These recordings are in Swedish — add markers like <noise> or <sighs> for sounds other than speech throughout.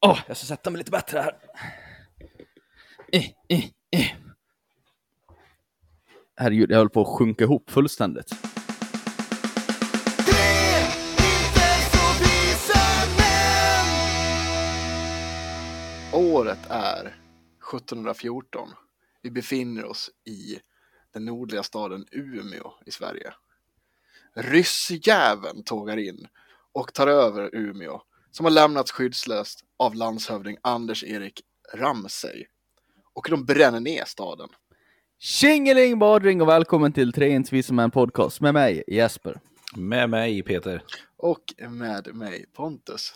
Åh, jag ska sätta mig lite bättre här. Eh, eh, eh. Herregud, jag höll på att sjunka ihop fullständigt. Året är 1714. Vi befinner oss i den nordliga staden Umeå i Sverige. Ryssjäveln tågar in och tar över Umeå som har lämnats skyddslöst av landshövding Anders-Erik Ramsey. Och de bränner ner staden. Tjingeling badring och välkommen till Treins Vi som är en podcast med mig Jesper. Med mig Peter. Och med mig Pontus.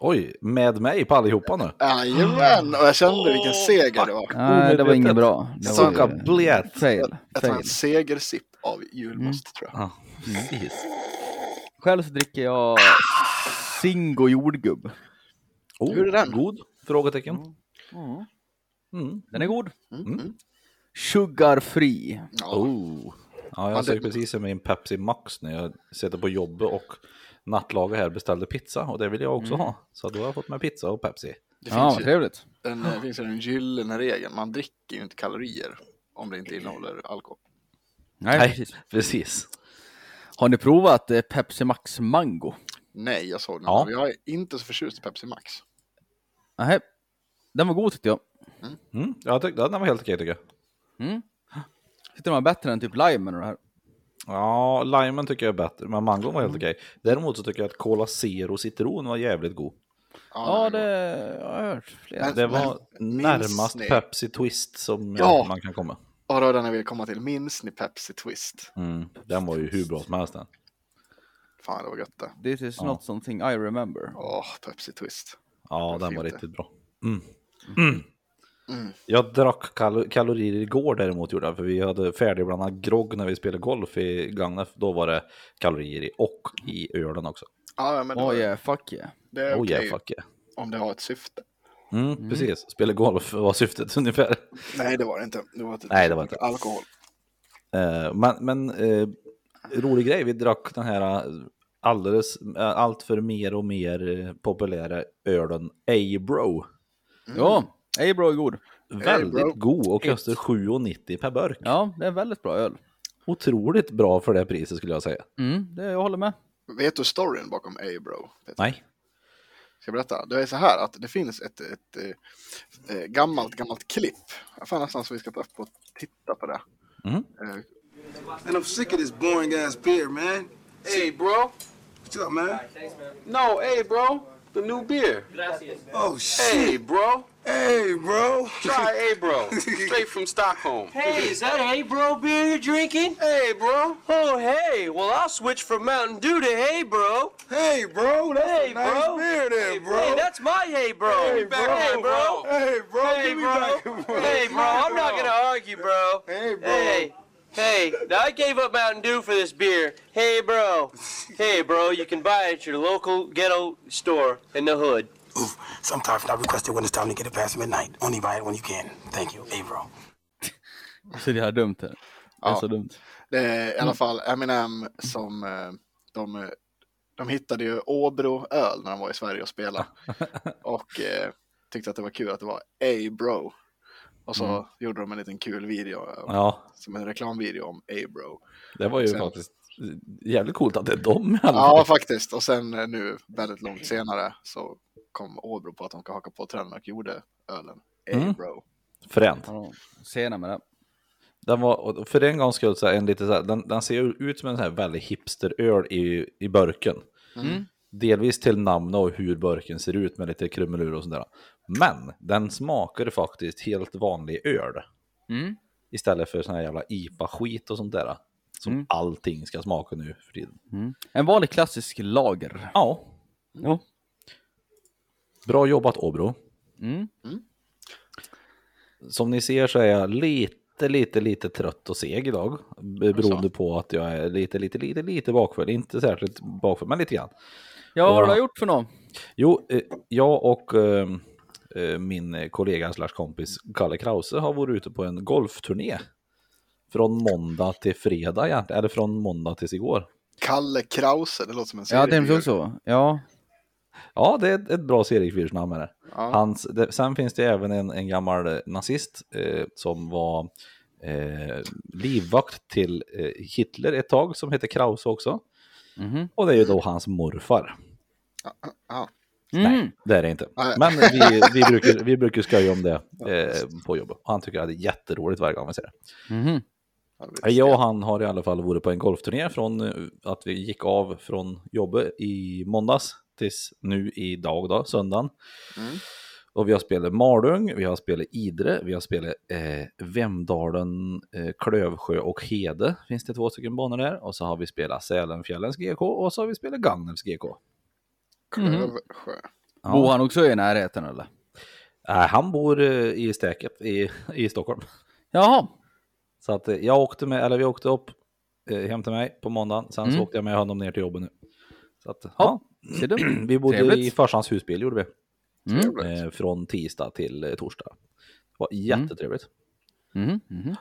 Oj, med mig på allihopa nu? Jajamän, och jag kände vilken seger det var. Nej, det var inget bra. Det var Sucka blät. fail. Jag tar fail. en segersipp av julmust tror jag. Ja, precis. Själv så dricker jag Singo jordgubb. Oh, Hur är den? God? Frågetecken. Mm. Mm. Den är god. Mm. Mm. Sugar free. Ja. Oh. Ja, jag sög precis med min Pepsi Max när jag sitter på jobbet och nattlaget här beställde pizza och det vill jag också ha. Så då har jag fått med pizza och Pepsi. Det Ja, finns ju trevligt. den, det finns ju den gyllene regeln, man dricker ju inte kalorier om det inte innehåller alkohol. Nej, Nej, precis. precis. Har ni provat eh, Pepsi Max Mango? Nej, jag såg den. Ja. Jag är inte så förtjust i Pepsi Max. Nej, den var god tyckte jag. Mm. Jag tyckte den var helt okej tycker jag. Mm. Tyckte den var bättre än typ limen och det här. Ja, limen tycker jag är bättre, men mangon var helt okej. Däremot så tycker jag att Cola Zero citron var jävligt god. Ja, är det har jag hört. Flera. Men- Det var minns närmast ni? Pepsi Twist som Ja. man kan komma. god. Och då den jag vill komma till, minns ni Pepsi Twist? Mm. Den var ju hur bra som helst den. Fan, det var gött det. This is Ja. not something I remember. Åh, Pepsi Twist. Ja, den var riktigt bra. Mm. Mm. Mm. Jag drack kal kalorier igår däremot gjorde jag, för vi hade färdigblandat grogg när vi spelade golf i Gagnef. Då var det kalorier i och i ölen också. Ja, men det, Oh yeah, fuck yeah. det är Oh okej yeah, fuck yeah. om det har ett syfte. Mm, Precis, spela golf var syftet <laughs> ungefär. Nej, det var det inte. Det var ett, Nej, det var inte. alkohol. Eh, men men eh, rolig grej, vi drack den här eh, alldeles, eh, allt för mer och mer eh, populära ölen A-Bro. Ja, Hey bro är god. Väldigt bro. god och kostar 7,90 per burk. Ja, det är väldigt bra öl. Otroligt bra för det priset skulle jag säga. Mm, det, jag håller med. Vet du storyn bakom A-Bro? Peter? Nej. Ska jag berätta? Det är så här att det finns ett, ett, eh, eh, gammalt, gammalt klipp. Jag får nästan så vi ska ta upp och titta på det. Mm. Eh, And I'm sick of this boring ass beer, man. Hey, bro. What's up, man? No, hey, bro. The new beer. Oh shit. Hey, bro. Hey, bro. Try hey, bro. Straight from Stockholm. Hey, is that Hey Bro beer you're drinking? Hey, bro. Oh, hey. Well, I'll switch from Mountain Dew to Hey Bro. Hey, bro. That's Hey, a nice bro. beer there, bro. Hey, that's my Hey Bro. Hey, Hey, bro. bro. Hey, bro. Hey, give me bro. Hey, bro. I'm not gonna argue, bro. Hey, bro. Hey. Hey, I gave up Mountain Dew for this beer. Hey, bro. Hey, bro, you can buy it at your local ghetto store in the hood. Oof. Sometimes I request it when it's time to get it past midnight. Only buy it when you can. Thank you. Hey, bro. <laughs> Så det är dumt. Det, det är Ja. så dumt. Det är i alla fall Eminem som eh, de, eh, de hittade ju Åbro öl när de var i Sverige och spelade. <laughs> och eh, tyckte att det var kul att det var A-Bro. Och så gjorde de en liten kul video, Ja, som en reklamvideo om A-Bro. det var ju Sen- faktiskt jävligt coolt att det är alla Ja, faktiskt. Och sen eh, nu, väldigt långt senare, så kom Åbro på att de ska haka på trenden och gjorde ölen Mm. A-Bro. Fränt. Ja, Sena med det. Den var, för en gångs skull, så här, en lite så här, den, den ser ut som en sån här väldigt hipsteröl i, i burken. Mm. Delvis till namn och hur burken ser ut med lite krumelur och sånt där. Men den smakar faktiskt helt vanlig öl. Mm. Istället för sån här jävla IPA-skit och sånt där. Som Mm. allting ska smaka nu för tiden. Mm. En vanlig klassisk lager. Ja, Ja. bra jobbat Åbro. Mm. Som ni ser så är jag lite, lite, lite trött och seg idag. Beroende Alltså. på att jag är lite, lite, lite, lite bakfull. Inte särskilt bakfull, men lite grann. Ja, vad har du gjort för något? Jo, eh, jag och eh, eh, min kollega slash kompis Kalle Krause har varit ute på en golfturné. Från måndag till fredag egentligen, eller från måndag tills igår. Kalle Krause, det låter som en Ja, det är också. Ja. Ja, det är ett, ett bra seriefigursnamn är det. Ja. Hans, det. Sen finns det även en, en gammal eh, nazist eh, som var eh, livvakt till eh, Hitler ett tag som heter Krause också. Mhm. Och det är ju då hans morfar. Ja. Mm. Det är det inte. Nej. Men vi, vi, <laughs> brukar, vi brukar skoja om det eh, på jobbet. Och han tycker att det är jätteroligt varje gång vi ser det. Mhm. Jag och han har i alla fall varit på en golfturné från eh, att vi gick av från jobbet i måndags tills nu idag då, söndagen. Mm. Och vi har spelat Malung, vi har spelat Idre, vi har spelat eh, Vemdalen, eh, Klövsjö och Hede. Finns det två stycken banor där. Och så har vi spelat Sälenfjällens GK och så har vi spelat Gagnefs GK. Klövsjö. Ja. Bor han också i närheten eller? Nej, han bor eh, i Stäket i, i Stockholm. Jaha. Så att eh, jag åkte med, eller vi åkte upp eh, hem till mig på måndagen. Sen så Mm. åkte jag med honom ner till jobbet nu. Så att, Ja, ja. ser du? <clears throat> Vi bodde Trevligt. i farsans husbil gjorde vi. Mm. Trevligt. Eh, från tisdag till eh, torsdag. Det var jättetrevligt. Mhm. Mhm.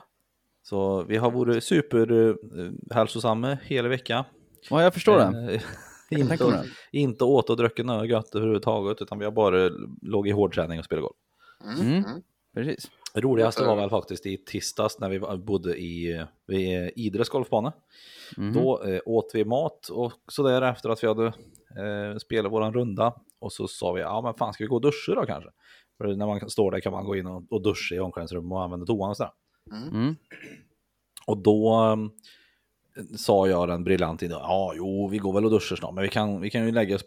Så vi har varit superhälsosamma hela veckan. Ja, jag förstår det. <laughs> Inte, inte åt och druckit något gött överhuvudtaget, utan vi har bara låg i hårdträning och spelat golf. Mm. Mm. Mm. Precis. Det roligaste var väl faktiskt i tisdags när vi bodde i Idres golfbana. Mhm. Då eh, åt vi mat och sådär efter att vi hade eh, spelat våran runda. Och så sa vi, ja men fan ska vi gå och duscha då kanske? För när man står där kan man gå in och, och duscha i omklädningsrummet och använda toan och sådär. Mm. Och då sa jag den briljant idén, ja jo vi går väl och duschar snart, men vi kan, vi kan ju lägga oss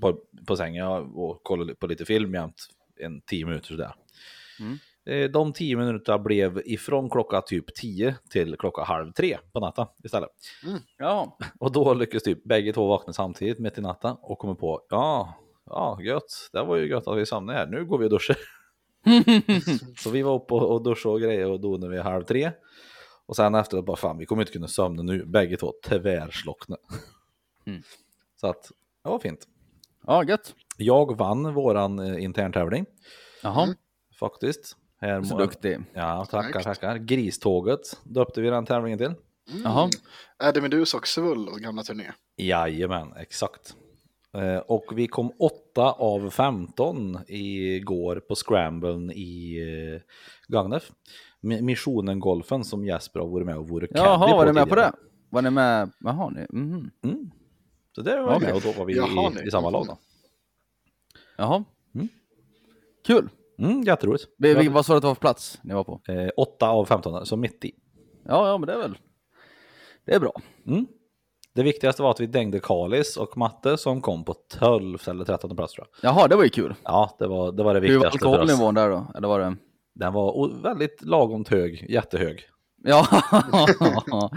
på, på sängen och kolla på lite film jämt en tio minuter sådär. Mm. Eh, De tio minuterna blev ifrån klockan typ 10 till klockan halv tre på natten istället. Ja. <laughs> Och då lyckades typ bägge två vakna samtidigt mitt i natten och kommer på, ja, ja gött, det var ju gött att vi somnade här, nu går vi och duschar. <laughs> Så vi var uppe och, och duschade och grejer och donade vid halv tre. Och sen efteråt bara fan, vi kommer inte kunna somna nu, bägge två tvärslockna. Mm. <laughs> Så att, det var fint. Ja, gött. Jag vann våran eh, interntävling Jaha. faktiskt. Här Så må- duktig. Ja, tackar, Snyggt. tackar. Griståget döpte vi den tävlingen till. Jaha. Eddie Medus och Svullos gamla turné. Jajamän, exakt. Eh, Och vi kom 8 av 15 igår på Scramblen i eh, Gagnef. Mi- Missionen-golfen som Jesper har varit med och varit Jaha, var ni med på det? Var ni med? Jaha, ni. Mhm. Mm. Så det var Okej. med och då var vi Jaha, i, i samma lag då. Jaha. Mm. Kul. Mm, jätteroligt. Vi, vi, vad sa du att det var för plats ni var på? Eh, 8 av 15, så mitt i. Ja, ja, men det är väl. Det är bra. Mm. Det viktigaste var att vi dängde Kalis och Matte som kom på 12 eller 13 plats tror jag. Jaha, det var ju kul. Ja, det var det, var det Hur var viktigaste för oss. alkoholnivån där då? Eller var det? Den var väldigt lagomt hög, jättehög. Ja. <laughs>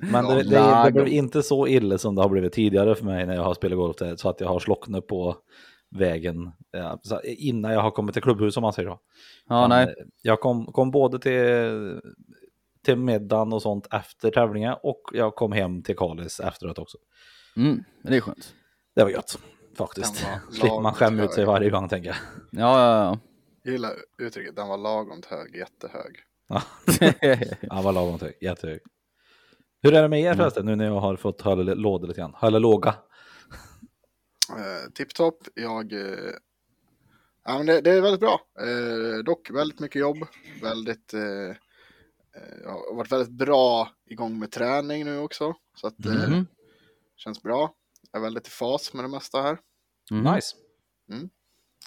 Men det, det, det lagom. blev inte så illa som det har blivit tidigare för mig när jag har spelat golf där, så att jag har slocknat på vägen ja, innan jag har kommit till klubbhuset om man säger så. ja, Men, nej. eh, Jag kom, kom både till, till middagen och sånt efter tävlingen och jag kom hem till Kalis efteråt också. Mm, det är skönt. Det var gött faktiskt. <laughs> Slipper man skämma ut sig lagom varje gång tänker jag. Ja, ja, Jag gillar uttrycket, den var lagom hög, jättehög. Ja, <laughs> ja. han var lagom hög, jättehög. Hur är det med er förresten nu när jag har fått hålla låda lite grann? Hålla låga? Eh, Tipptopp, jag... Eh, ja, men det, det är väldigt bra. Eh, dock väldigt mycket jobb. Väldigt... Eh, eh, jag har varit väldigt bra igång med träning nu också. Så att eh, Mhm. känns bra. Jag är väldigt i fas med det mesta här. Mhm. Nice.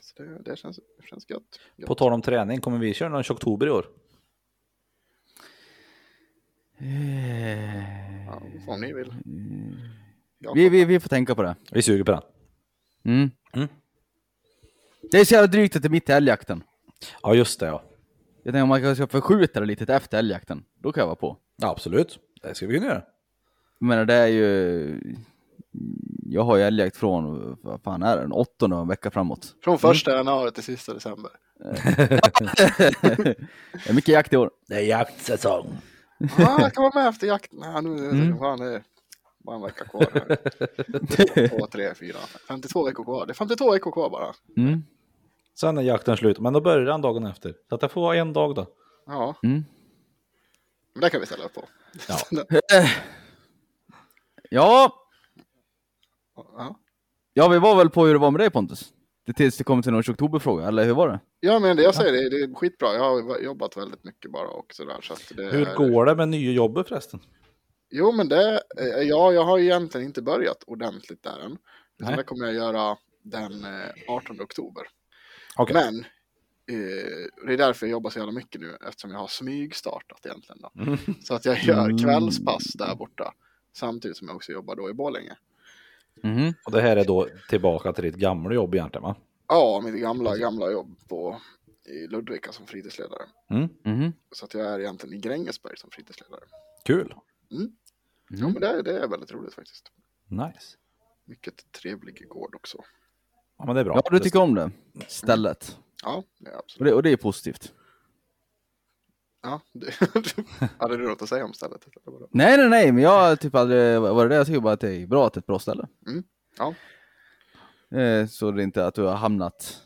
Så det, det, känns, det känns gött. gött. På tal om träning, kommer vi köra någon 20 oktober i år? Ja, vad ni vill. Jag Eh, Vi, vi, vi får tänka på det. Vi suger på den. Mm. Mm. Det är så jävla drygt att det är mitt i älgjakten. Ja, just det ja. Jag tänker om man ska förskjuta det lite till efter älgjakten. Då kan jag vara på. ja absolut, det ska vi kunna göra. Jag menar det är ju... Jag har ju älgjakt från, vad fan är det, den åttonde en vecka framåt. Från första januari till sista december. <laughs> det är mycket jakt i år. Det är jaktsäsong. Ah, jag kan vara med efter jakten. Nej, nu Mm. fan, det är bara en vecka kvar. Här. <laughs> Två, tre, fyra, 52 veckor kvar. Det är 52 veckor kvar bara. Mm. Sen är jakten slut, men då börjar den dagen efter. Så att det får vara en dag då. Ja, Mm. men det kan vi ställa upp på. Ja. <laughs> Ja, Ja. Ja, vi var väl på hur det var med dig Pontus? Det tills det kom till någon oktoberfråga, eller hur var det? Ja, men det jag säger, det, det är skitbra. Jag har jobbat väldigt mycket bara och sådär. Så det Hur är... går det med nya jobbet förresten? Jo, men det, eh, ja, jag har egentligen inte börjat ordentligt där än. Utan Nej. det kommer jag göra den eh, 18 oktober. Okej. Men eh, det är därför jag jobbar så jävla mycket nu, eftersom jag har smygstartat egentligen. Då. Mm. Så att jag gör kvällspass där borta, samtidigt som jag också jobbar då i Borlänge. Mhm. Och det här är då tillbaka till ditt gamla jobb egentligen va? Ja, mitt gamla, gamla jobb på, i Ludvika som fritidsledare. Mm. Mhm. Så att jag är egentligen i Grängesberg som fritidsledare. Kul. Ja, men det, det är väldigt roligt faktiskt. Nice. Mycket trevlig gård också. Ja men det är bra. Ja, du tycker om det stället. Ja, det är absolut. Och det, och det är positivt. Ja, det, <laughs> hade du något att säga om stället? Nej, nej, nej, men jag har typ aldrig varit det. Jag tycker bara att det är bra att det är ett bra ställe. Mm. Ja. Eh, Så det är inte att du har hamnat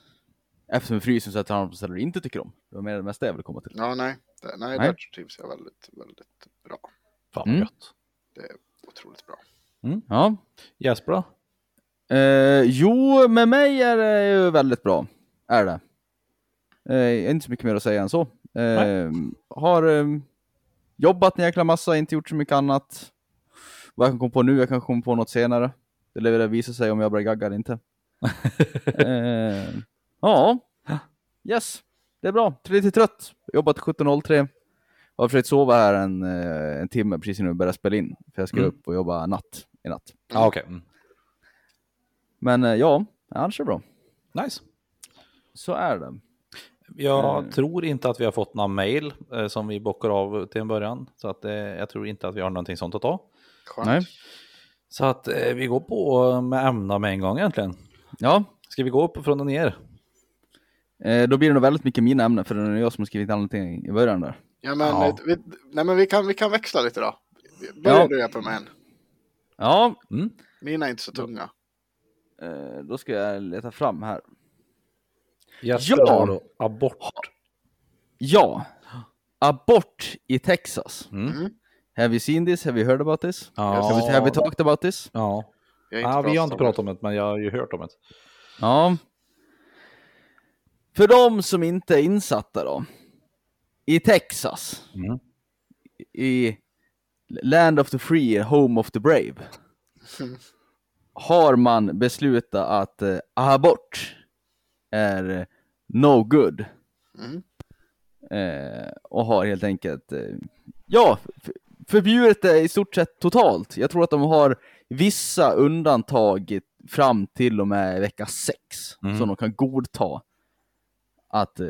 efter frysen så att du hamnat på ställen du inte tycker om. Det var mer det mesta jag ville komma till. Ja, nej. Det, nej, Nej. där trivs jag väldigt, väldigt bra. Fan vad Mm. gött. Det är otroligt bra. Ja. Jesper då? Eh, jo, med mig är det ju väldigt bra. Är det. Eh, inte så mycket mer att säga än så. Eh, har eh, jobbat en jäkla massa, inte gjort så mycket annat. Vad jag kan komma på nu, jag kan komma på något senare. Det lär väl visa sig om jag börjar gagga eller inte. <laughs> eh, ja, yes. Det är bra. Lite trött. Jobbat till 17.03. Har försökt sova här en, eh, en timme precis innan vi börjar spela in. För jag ska Mm. upp och jobba natt i natt. Ja okej. Mm. Men eh, ja, annars är det bra. Nice. Så är det. Jag Eh. tror inte att vi har fått några mail eh, som vi bockar av till en början. Så att, eh, jag tror inte att vi har någonting sånt att ta. Skönt. Nej. Så att eh, vi går på med ämna med en gång egentligen. Ja, Ska vi gå upp från och ner? eh, då blir det nog väldigt mycket mina ämnen för det är jag som har skrivit allting i början där. Ja, men, Ja. eh, Vi, nej, men vi, kan, vi kan växla lite då. Börjar Ja. du på med en. Ja, Mm. Mina är inte så tunga. eh, då ska jag leta fram här. Jesper Ja! har då abort. Ja, abort i Texas. Mm. Have you seen this? Have you heard about this? Ja. Have, we, have we talked about this? Ja. Jag ja, vi har inte om pratat om det, men jag har ju hört om det. Ja. För de som inte är insatta då. I Texas. Mm. I Land of the Free, Home of the Brave. Har man beslutat att eh, abort är eh, no good. Mm. Eh, och har helt enkelt, eh, ja, förbjudit det i stort sett totalt. Jag tror att de har vissa undantag fram till och med vecka 6 Mm. som de kan godta att eh,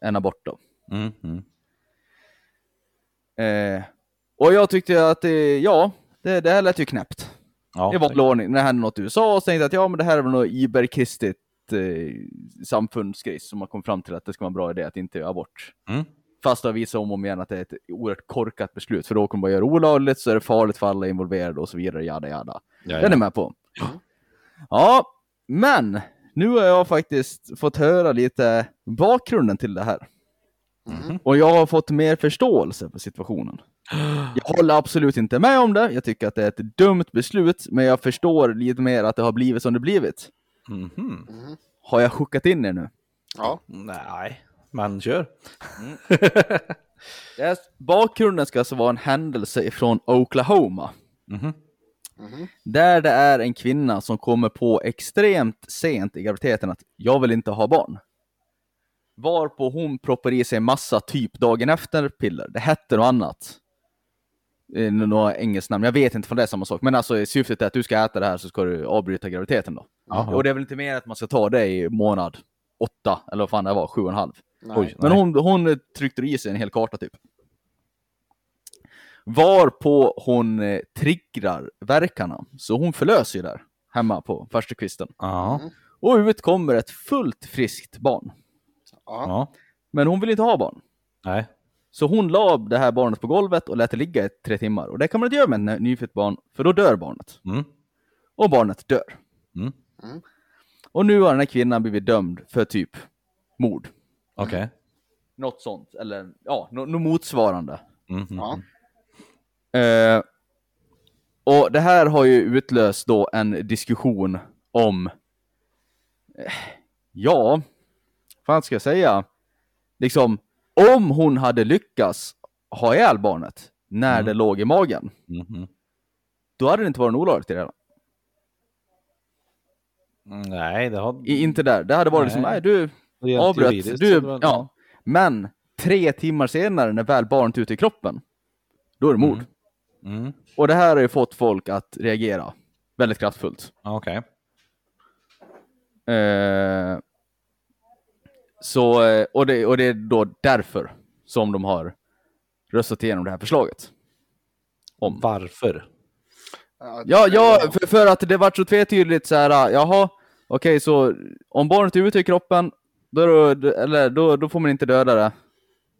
en abort då. Mm. Mm. Eh, och jag tyckte att det, ja, det, det här lät ju knäppt. Ja, I vanlig ordning, när det hände något i USA, så tänkte jag att ja, men det här är väl något iberkristigt eh, samfundsgrej som har kommit fram till att det ska vara en bra idé att inte göra abort. Mm. Fast det har visat om och om igen att det är ett oerhört korkat beslut, för då kommer man göra olagligt, så är det farligt för alla involverade och så vidare, jada jada. Ja, Den är ja. med på. Ja, men nu har jag faktiskt fått höra lite bakgrunden till det här. Mhm. Och jag har fått mer förståelse för situationen. Jag håller absolut inte med om det, jag tycker att det är ett dumt beslut, men jag förstår lite mer att det har blivit som det blivit. Mhm. Har jag chockat in er nu? Ja, Nej, men kör. <laughs> Yes. Bakgrunden ska alltså vara en händelse ifrån Oklahoma. Mhm. Där det är en kvinna som kommer på extremt sent i graviditeten att jag vill inte ha barn. Varpå hon proppar i sig massa typ dagen efter-piller. Det hette något annat. Eh, Några engelskt namn. Jag vet inte om det är samma sak. Men alltså syftet är att du ska äta det här så ska du avbryta graviditeten då. Jaha. Och det är väl inte mer att man ska ta det i månad åtta, eller vad fan det var, sju och en halv. nej. Oj. Men Nej. hon, hon tryckte i sig en hel karta typ. Varpå hon eh, triggrar verkarna. Så hon förlöser ju där, hemma på första kvisten. Ja. Och ut kommer ett fullt friskt barn. Ja. Men hon vill inte ha barn. Nej. Så hon la det här barnet på golvet och lät det ligga i tre timmar. Och det kan man inte göra med ett nyfött barn, för då dör barnet. Mm. Och barnet dör. Mm. Och nu har den här kvinnan blivit dömd för typ mord. Okej. Något sånt, eller ja, något no motsvarande. Mhm. Ja. Eh, och det här har ju utlöst då en diskussion om, eh, ja, vad fan ska jag säga? Liksom, om hon hade lyckats ha ihjäl barnet när Mm. det låg i magen, Mhm. då hade det inte varit en olagligt i det hela. Mm, Nej, det har... I, inte där. Det hade varit liksom, Nej. nej du rent avbröt. Du, var- ja. Men tre timmar senare när väl barnet är ute i kroppen, då är det mord. Mm. Och det här har ju fått folk att reagera väldigt kraftfullt. Okej. Eh, så, eh, och, det, och det är då därför som de har röstat igenom det här förslaget. Om. Varför? Ja, ja för, för att det vart så tvetydigt så här, ah, jaha, okej, så om barnet är ute i kroppen, då, eller, då, då får man inte döda det.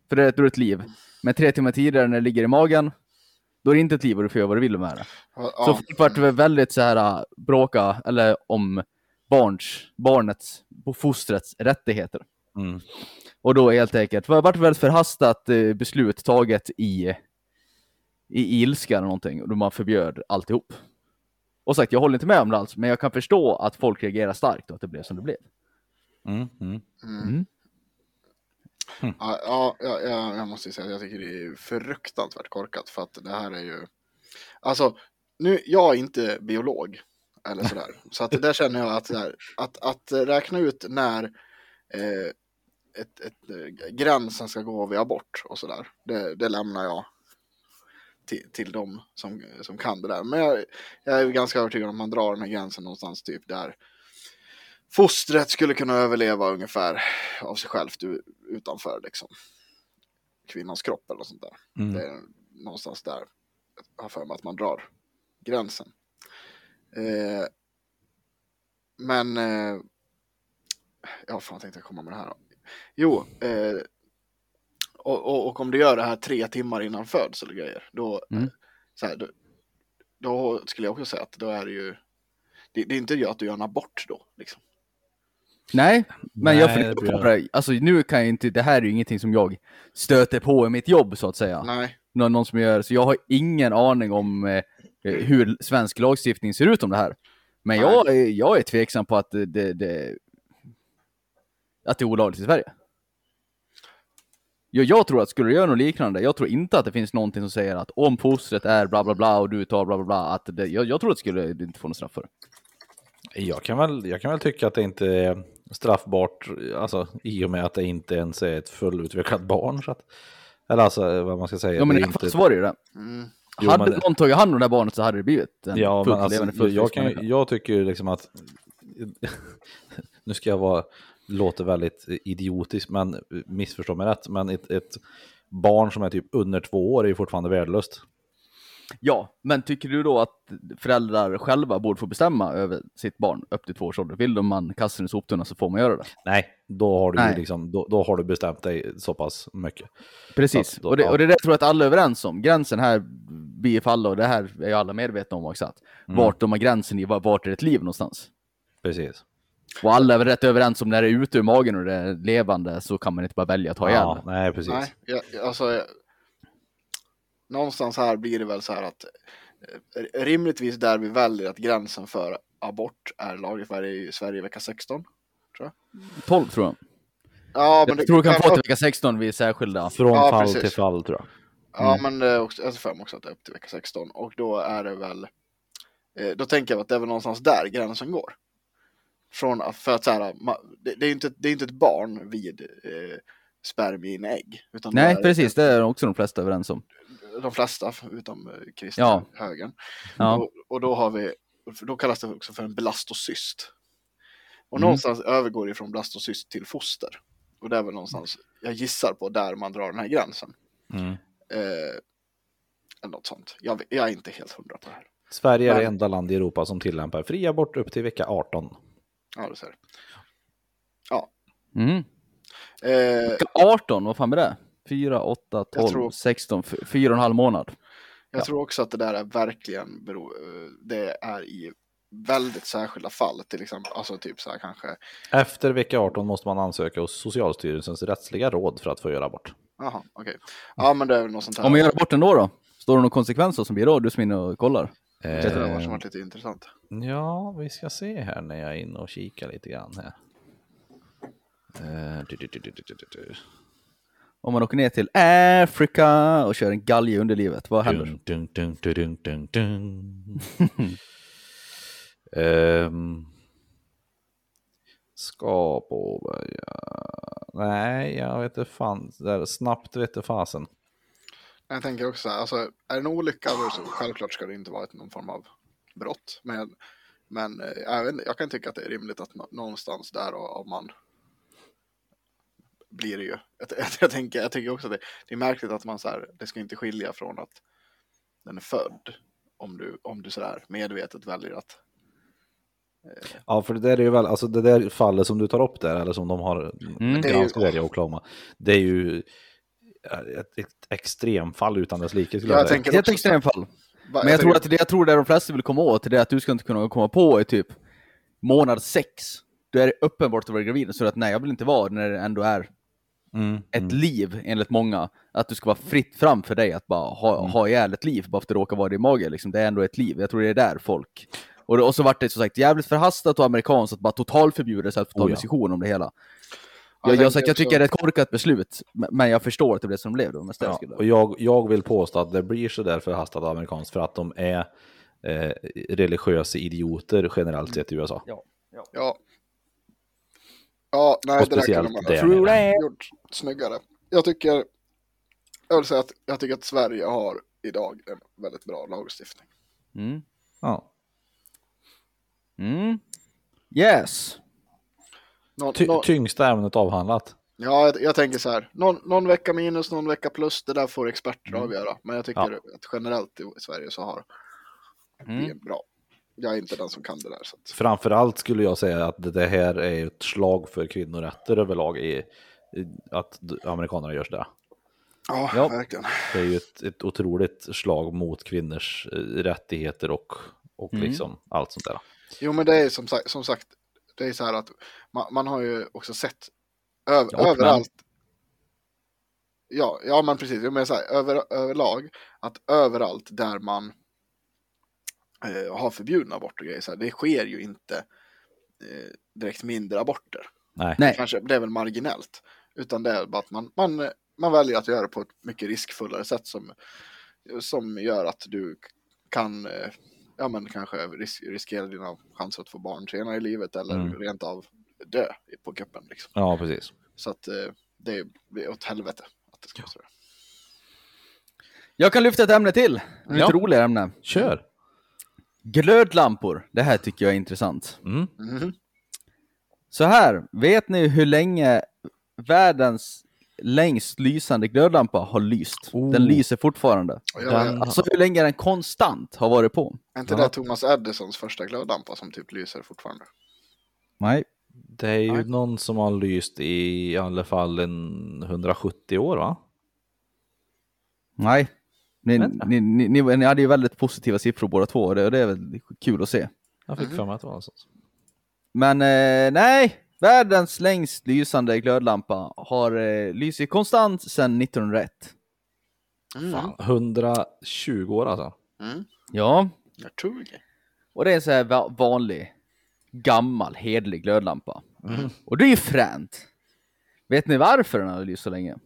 För det är ett, då är det ett liv. Men tre timmar tidigare när det ligger i magen, då är det inte ett liv och du får göra vad du vill med det. Så Ja, folk vart väl väldigt så här ah, bråka, eller om barns, barnets, fostrets rättigheter. Mm. Och då helt enkelt, det vart väldigt förhastat eh, beslut taget i, i ilska eller någonting, då man förbjöd alltihop. Och sagt, jag håller inte med om det alls, men jag kan förstå att folk reagerar starkt och att det blev som det blev. Mm. Mm. Ja, ja, ja, ja, jag måste ju säga att jag tycker det är fruktansvärt korkat för att det här är ju, alltså, nu, jag är inte biolog eller sådär, så att där känner jag att, här, att, att räkna ut när eh, ett, ett, eh, gränsen ska gå vid abort och sådär, det, det lämnar jag till, till dem som, som kan det där. Men jag, jag är ganska övertygad om att man drar den här gränsen någonstans typ där fostret skulle kunna överleva ungefär av sig självt utanför liksom kvinnans kropp eller något sånt där. Mm. Det är någonstans där jag har för mig att man drar gränsen. Eh, men eh, ja, fan tänkte jag komma med det här då. Jo, eh, och, och, och om du gör det här tre timmar innan födsel och grejer, då, Mm. så här, då, då skulle jag också säga att då är det ju, det, det är inte ju att du gör en abort då, liksom. Nej, men jag Nej, funderar det blir på det. Alltså nu kan jag inte, det här är ju ingenting som jag stöter på i mitt jobb så att säga. Nej, Någon, någon som gör, så jag har ingen aning om eh, hur svensk lagstiftning ser ut om det här. Men jag, är- jag är tveksam på att det, det, det, att det är olagligt i Sverige. Jag, jag tror att skulle du göra något liknande, jag tror inte att det finns någonting som säger att om fostret är bla bla bla och du tar bla bla bla, att det, jag, jag tror att det skulle du inte få något straff för det. Jag kan, väl, jag kan väl tycka att det inte är straffbart, alltså i och med att det inte ens är ett fullutvecklat barn. Så att, eller alltså vad man ska säga. Ja men i alla fall så var det ju det. mm. Jo, hade men någon tagit hand om det här barnet så hade det blivit en Ja, fullt men alltså, levande, fullt jag, kan, jag tycker ju liksom att, <laughs> nu ska jag vara, låter väldigt idiotisk, men missförstå mig rätt, men ett, ett barn som är typ under två år är ju fortfarande värdelöst. Ja, men tycker du då att föräldrar själva borde få bestämma över sitt barn upp till två års ålder? Vill de man kasta den i soptunnan så får man göra det. Nej, då har du, Nej. liksom, då, då har du bestämt dig så pass mycket. Precis, då- och, det, och det där tror jag att alla är överens om. Gränsen här blir falla och det här är ju alla medvetna om också. Att Mm. Vart de har gränsen i, var- vart är ett liv någonstans? Precis. Och alla är väl rätt överens om när det är ute ur magen och det är levande så kan man inte bara välja att ta ihjäl Ja, nej, precis. Nej, jag, alltså, jag, någonstans här blir det väl så här att eh, rimligtvis där vi väljer att gränsen för abort är lagligt är i Sverige vecka 16. 12 tror jag. Ja, men Jag det tror du kan få till vecka 16 vid särskilda. Från Ja, fall precis. till fall tror jag. Ja, men det är också, jag ser för mig också att det är upp till vecka 16 och då är det väl, eh, då tänker jag att det är väl någonstans där gränsen går. Från för att så här, det, det är ju inte, det är inte ett barn vid eh, spermie in ägg. Utan då Nej, är precis. Det är också de flesta överens om. De flesta, utom eh, kristna Ja. högern. Ja. Och, och då har vi, då kallas det också för en blastocyst. Och Mm. någonstans övergår det från blastocyst till foster. Och det är väl någonstans, jag gissar på där man drar den här gränsen. Mm. Eh, eller något sånt. Jag, jag är inte helt hundra på det här. Sverige är det Men- enda land i Europa som tillämpar fri abort upp till vecka 18. Ja, det ser det. Mm. Eh, Vecka 18, vad fan är det? 4, 8, 12, tror- 16, 4 och en halv månad. jag Ja. tror också att det där är verkligen, bero, det är i väldigt särskilda fall. Till exempel, alltså typ så här kanske, Efter vecka 18 måste man ansöka hos Socialstyrelsens rättsliga råd för att få göra abort. jaha, okej. Ja, men det är väl något sånt här. Om man gör aborten då då? Står det någon konsekvenser som blir då? Du som är inne och kollar. Det var Eh, som varit lite intressant. ja, vi ska se här när jag är inne och kikar lite grann här. Eh, du, du, du, du. Om man åker ner till Afrika och kör en galge i underlivet, vad händer? Dun, dun, dun, dun, dun. <laughs> Ehm, ska påbörja... Nej, jag vet inte fan. Det där, snabbt vet du fasen. Jag tänker också så här, alltså, är det en olycka så självklart ska det inte vara ett, någon form av brott. Men, men eh, jag, kan tycka att det är rimligt att nå- någonstans där och, och man blir det ju. Jag, jag, <laughs> jag, tänker, jag tycker också att det, det är märkligt att man så här, det ska inte skilja från att den är född. Om du, om du sådär medvetet väljer att Ja, för det där är ju väl, alltså det där fallet som du tar upp där, eller som de har Mm. Det är ju- granskat i Oklahoma, det är ju ett, ett extremfall utan dess like Jag jag tänker Det är ett extremfall. Va- Men jag tror tänker- att det jag tror det de flesta vill komma åt det är att du ska inte kunna komma på i typ månad sex. Då är uppenbart att vara gravid. Så att nej, jag vill inte vara när det ändå är Mm, ett mm. liv enligt många. Att du ska vara fritt fram för dig att bara ha, Mm. ha ihjäl ett liv bara för att det råkar vara i din mage. Liksom. Det är ändå ett liv. Jag tror det är där folk... Och, och så vart det som sagt jävligt förhastat och amerikanskt att bara totalförbjuda sig att få ta Oh ja. diskussion om det hela. Ja, Jag, jag, sagt, jag tycker det är ett korkat beslut, men jag förstår att det blev som det blev då. Ja, ja, och jag, jag vill påstå att det blir så där förhastat amerikanskt för att de är eh, religiösa idioter generellt sett i USA. Ja. Ja, nej, Och det där speciellt kunde man det. ha gjort snyggare. Jag tycker, jag vill säga att jag tycker att Sverige har idag en väldigt bra lagstiftning. Mm. Ja. Mm. Yes. Någon, Ty, någon, tyngsta ämnet avhandlat. ja, jag, jag tänker så här, någon, någon vecka minus, någon vecka plus, det där får experter Mm. avgöra. Men jag tycker att generellt i Sverige så har Mm. vi en bra. Jag är inte den som kan det där. Så att, Framförallt skulle jag säga att det här är ett slag för kvinnorätter överlag i, i att amerikanerna gör det. ja, Ja. verkligen. Det är ju ett, ett otroligt slag mot kvinnors eh, rättigheter och, och Mm. liksom allt sånt där. Jo, men det är som sagt, som sagt det är så här att man, man har ju också sett över, Ja, överallt. Ja, ja, men precis. Jag menar så här, över, överlag att överallt där man eh, har förbjudna aborter och grejer, så här, det sker ju inte eh, direkt mindre aborter. Nej. Nej. Kanske, det är väl marginellt. Utan det är bara att man, man, man väljer att göra det på ett mycket riskfullare sätt som, som gör att du kan eh, ja, men kanske ris riskera dina chanser att få barn senare i livet eller Mm. rent av dö på kuppen. Liksom. Ja, precis. Så att eh, det är åt helvete att det ska vara så. Jag kan lyfta ett ämne till. Ett Ja. roligare ämne. Kör! Glödlampor. Det här tycker jag är intressant. Mm. Mhm. Så här, vet ni hur länge världens längst lysande glödlampa har lyst? Oh. Den lyser fortfarande. Jag, Den- Alltså hur länge den konstant har varit på? Är inte Ja. det Thomas Edisons första glödlampa som typ lyser fortfarande? Nej. Det är ju Nej. någon som har lyst i alla fall en 170 år va? Nej. Ni, ni, ni, ni, ni hade ju väldigt positiva siffror båda två och det, och det är väl kul att se. Jag fick för mig att det var något sånt. Men eh, nej, världens längst lysande glödlampa har eh, lyst konstant sedan 1901. Mm. Fan, 120 år alltså. Mm. Ja, Jag tror det. och det är en så här va- vanlig, gammal, hedlig glödlampa. Mm. Och det är ju fränt. Vet ni varför den har lyst så länge?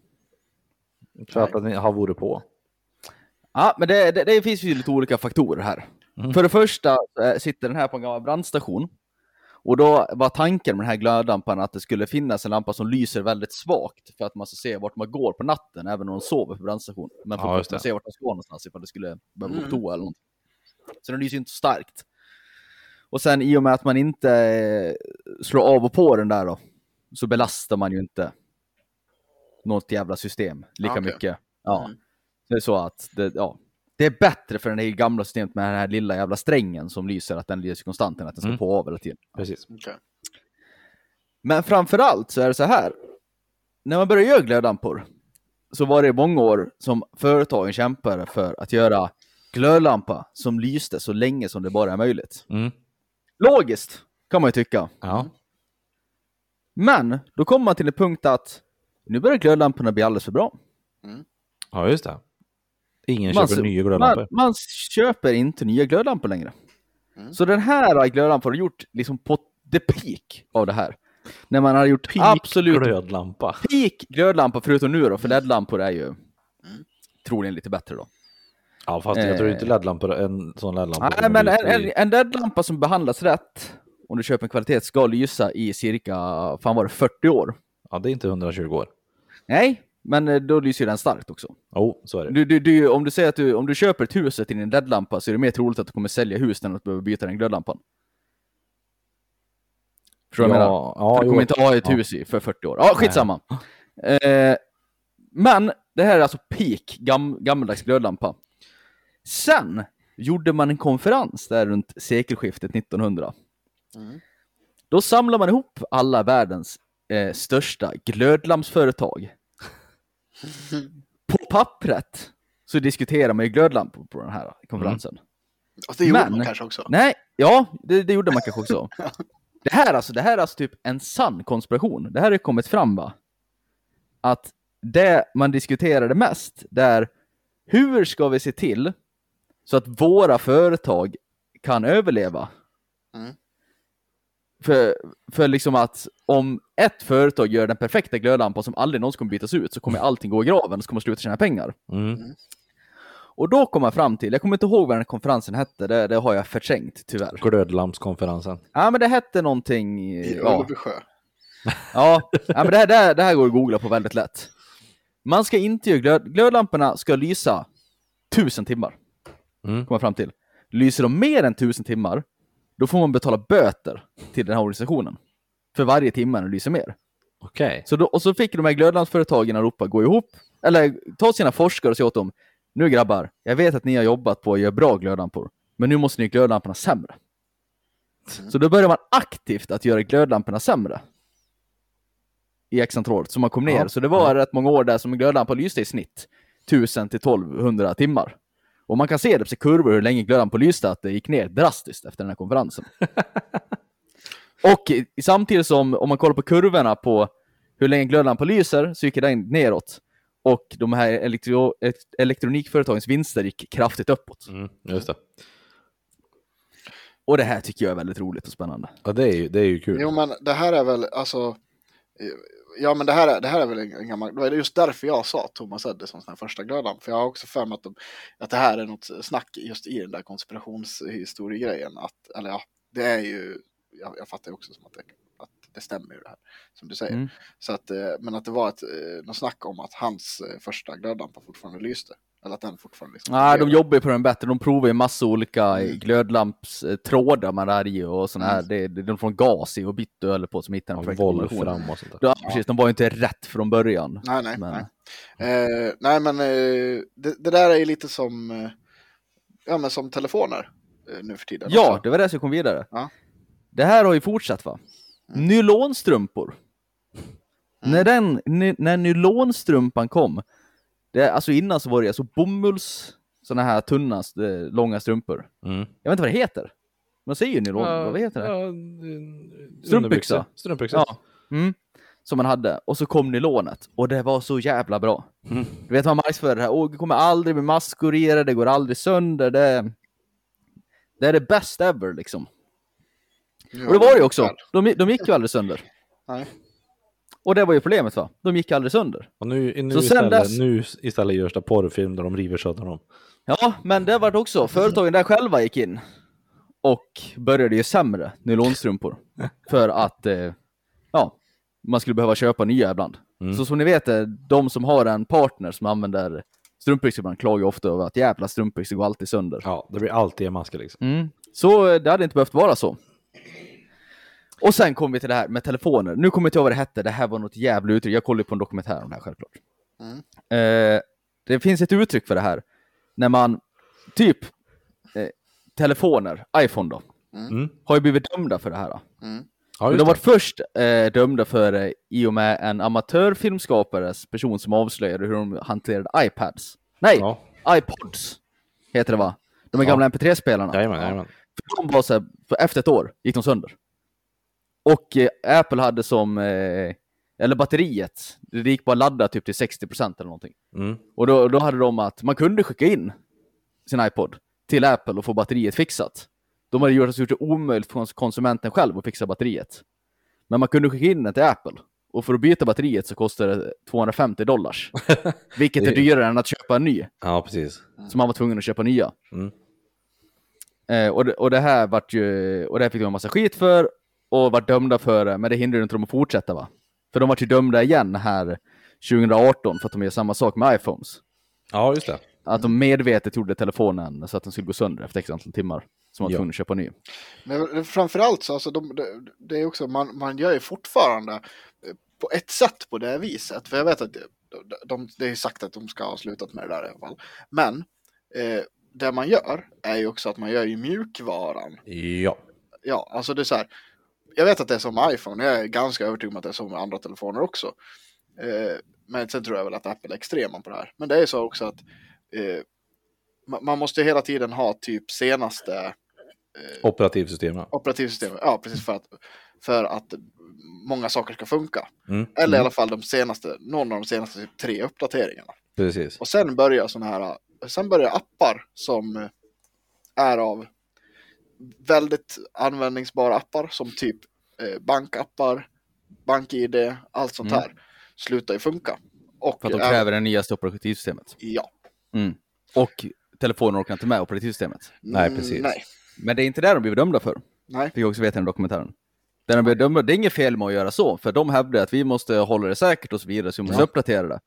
För att den har varit på. Ja, men det, det, det finns ju lite olika faktorer här. Mm. För det första eh, sitter den här på en gammal brandstation. Och då var tanken med den här glödlampan att det skulle finnas en lampa som lyser väldigt svagt för att man ska se vart man går på natten, även om de sover på brandstationen. Men för Ja, att man se vart man ska någonstans ifall det skulle behöva gå på Mm. toa eller något. Så den lyser ju inte så starkt. Och sen i och med att man inte eh, slår av och på den där då, så belastar man ju inte något jävla system lika Okej. mycket. Ja. Mm. Det är så att det, ja, det är bättre för det här gamla systemet med den här lilla jävla strängen som lyser, att den lyser konstant än att den ska Mm. på av hela tiden. Precis. Okej. Men framförallt så är det så här. När man började göra glödlampor så var det många år som företagen kämpade för att göra glödlampa som lyste så länge som det bara är möjligt. Mm. Logiskt, kan man ju tycka. Ja. Men då kommer man till en punkt att nu börjar glödlamporna bli alldeles för bra. ja, just det. Ingen Man, köper nya man, glödlampor. man köper inte nya glödlampor längre. Mm. Så den här glödlampan har gjort liksom på the peak av det här. När man har gjort Peak absolut glödlampa. peak glödlampa, förutom nu då, för LED-lampor är ju Mm. troligen lite bättre då. Ja, fast jag tror Eh. inte LED-lampor, en sån LED-lampa. Nej, men en, en, en LED-lampa som behandlas rätt, om du köper en kvalitet, ska lysa i cirka, fan var det 40 år? Ja, det är inte 120 år. Nej, men eh, då lyser den starkt också. Jo, så är det. Du, du, du, om du säger att du, om du köper ett hus till en LED-lampa så är det mer troligt att du kommer sälja hus än att behöva byta den glödlampan. Förstår du vad jag menar? ja, du jo, kommer inte ha ett ja. hus i för 40 år. Ja, skitsamma. <laughs> Eh, men det här är alltså peak gam, gammaldags glödlampa. Sen gjorde man en konferens där runt sekelskiftet 1900. Mm. Då samlar man ihop alla världens eh, största glödlampsföretag. På pappret så diskuterar man ju glödlampor på den här konferensen. Och det gjorde Men- man kanske också. Nej, ja, det, det gjorde man kanske också. <laughs> Det här, alltså, det här är alltså typ en sann konspiration. Det här har kommit fram va? Att det man diskuterade mest, det är hur ska vi se till så att våra företag kan överleva? Mm. För, för liksom att om ett företag gör den perfekta glödlampan som aldrig någonsin kommer bytas ut så kommer allting gå i graven och så kommer man sluta tjäna pengar. Mm. Och då kom man fram till, jag kommer inte ihåg vad den här konferensen hette, det, det har jag förträngt tyvärr. Glödlampskonferensen. Ja men det hette någonting... I Ja, Ulvsjö. ja. ja men det här, det, här, det här går att googla på väldigt lätt. Man ska inte göra glöd, glödlamporna ska lysa tusen timmar. Mm. Kommer fram till. Lyser de mer än tusen timmar, då får man betala böter till den här organisationen. För varje timme den lyser mer. Okej. Så då, och så fick de här glödlampsföretagen i Europa gå ihop, eller ta sina forskare och säga åt dem, nu grabbar, jag vet att ni har jobbat på att göra bra glödlampor, men nu måste ni göra glödlamporna sämre. Så då börjar man aktivt att göra glödlamporna sämre. I x antal år, så man kom ner. Ja. Så det var rätt många år där som en glödlampa lyste i snitt 1000 till 1200 timmar. Och man kan se det på kurvor hur länge glödlampor lyste, att det gick ner drastiskt efter den här konferensen. <laughs> Och i- samtidigt som, om man kollar på kurvorna på hur länge glödlampan lyser, så gick den neråt. Och de här elektro, elekt- elektronikföretagens vinster gick kraftigt uppåt. Mm, just det. Och det här tycker jag är väldigt roligt och spännande. Ja, det är ju, det är ju kul. Jo men det här är väl alltså. Ja men det här är, det här är väl en, gammal, det var just därför jag sa Thomas Edison som första glödlampa. För jag har också för mig att, de, att det här är något snack just i den där konspirationshistoriegrejen. Att, eller ja, det är ju, jag, jag fattar ju också som att det, att det stämmer ju det här. Som du säger. Mm. Så att, eh, men att det var ett, eh, något snack om att hans eh, första glödlampa fortfarande lyste. Eller att den fortfarande liksom Nej, de jobbar ju på den bättre. De provar ju massa olika Mm. glödlampstrådar man är i och såna här. Mm. Det, det, de får en gas i och byttöl på som hittar den. Volfram och sånt där. Ja, precis. De var ju inte rätt från början. Nej, nej, Men- nej. Eh, nej, men eh, det, det där är ju lite som, eh, ja, men som telefoner eh, nu för tiden. Ja, också. det var det som kom vidare. Ja. Det här har ju fortsatt va? Nylonstrumpor. När, den, när nylonstrumpan kom, det, alltså innan så var det alltså bomulls, såna här tunna, eh, långa strumpor. Mm. Jag vet inte vad det heter. Man säger ju nylon, vad heter det? Ja, Strumpbyxa. Strumpbyxor. Ja. Mm. Som man hade. Och så kom nylonet. Och det var så jävla bra. Mm. Du vet man marknadsför det här. Det kommer aldrig bli det. Det går aldrig sönder. Det, det är det bästa ever liksom. Ja, Och det var det ju också. De, de gick ju aldrig sönder. <laughs> Nej. Och det var ju problemet va. De gick aldrig sönder. Och nu, nu, Så istället, dess- nu istället görs det porrfilm där de river sönder dem. Ja, men det var också. Företagen där själva gick in. Och började ju sämre nylonstrumpor. <laughs> För att, eh, ja, man skulle behöva köpa nya ibland. Mm. Så som ni vet, eh, de som har en partner som använder strumpbyxor ibland klagar ju ofta över att jävla strumpbyxor går alltid sönder. Ja, det blir alltid en mask liksom. Mm. Så eh, det hade inte behövt vara så. Och sen kom vi till det här med telefoner. Nu kommer jag inte ihåg vad det hette, det här var något jävla uttryck. Jag kollade på en dokumentär om det här självklart. Mm. Eh, det finns ett uttryck för det här. När man, typ, eh, telefoner, iPhone då, Mm. har ju blivit dömda för det här. Mm. Ja, de var först eh, dömda för det i och med en amatörfilmskapares person som avslöjade hur de hanterade iPads. Nej, Ja, iPods heter det va? De är Ja. gamla MP3-spelarna. jajamän, jajamän. För de var så här, för efter ett år gick de sönder. Och eh, Apple hade som, eh, eller batteriet, det gick bara att ladda typ till 60% eller någonting. Mm. Och då, då hade de att man kunde skicka in sin iPod till Apple och få batteriet fixat. De hade gjort, det omöjligt för konsumenten själv att fixa batteriet. Men man kunde skicka in den till Apple. Och för att byta batteriet så kostar det 250 dollars. <laughs> Vilket är- dyrare än att köpa en ny. Ja, precis. Så man var tvungen att köpa nya. Mm. Eh, och, det, och det här vart ju, och det här fick de en massa skit för och vart dömda för det, men det hindrar ju inte dem att fortsätta va? För de vart ju dömda igen här 2018 för att de gör samma sak med iPhones. Ja, just det. Att de medvetet gjorde telefonen så att den skulle gå sönder efter x antal timmar. Så man var Ja. tvungen att köpa ny. Men framförallt så, alltså, de, det, det är också, man, man gör ju fortfarande eh, på ett sätt på det viset. För jag vet att de, de, det är sagt att de ska ha slutat med det där i alla fall. Men eh, det man gör är ju också att man gör ju mjukvaran. Ja. Ja, alltså det är så här. Jag vet att det är som med iPhone. Jag är ganska övertygad om att det är med andra telefoner också. Eh, men sen tror jag väl att Apple är extrema på det här. Men det är så också att eh, ma- man måste hela tiden ha typ senaste eh, Operativsystemet. operativsystemet. Ja, precis för att, för att många saker ska funka. Mm. Eller i Mm. alla fall de senaste, någon av de senaste typ tre uppdateringarna. Precis. Och sen börjar sådana här, sen börjar appar som är av väldigt användningsbara appar som typ eh, bankappar, bank-id, allt sånt Mm. här slutar ju funka. Och För att de kräver det nyaste operativsystemet. Ja. Mm. Och telefonen orkar inte med operativsystemet. Nej, Mm, precis. Nej. Men det är inte det de blivit dömda för. Nej. Fick jag också veta i den dokumentären. Där de blev dömda, det är inget fel med att göra så, för de hävdar att vi måste hålla det säkert och så vidare, så vi måste Ja. uppdatera det.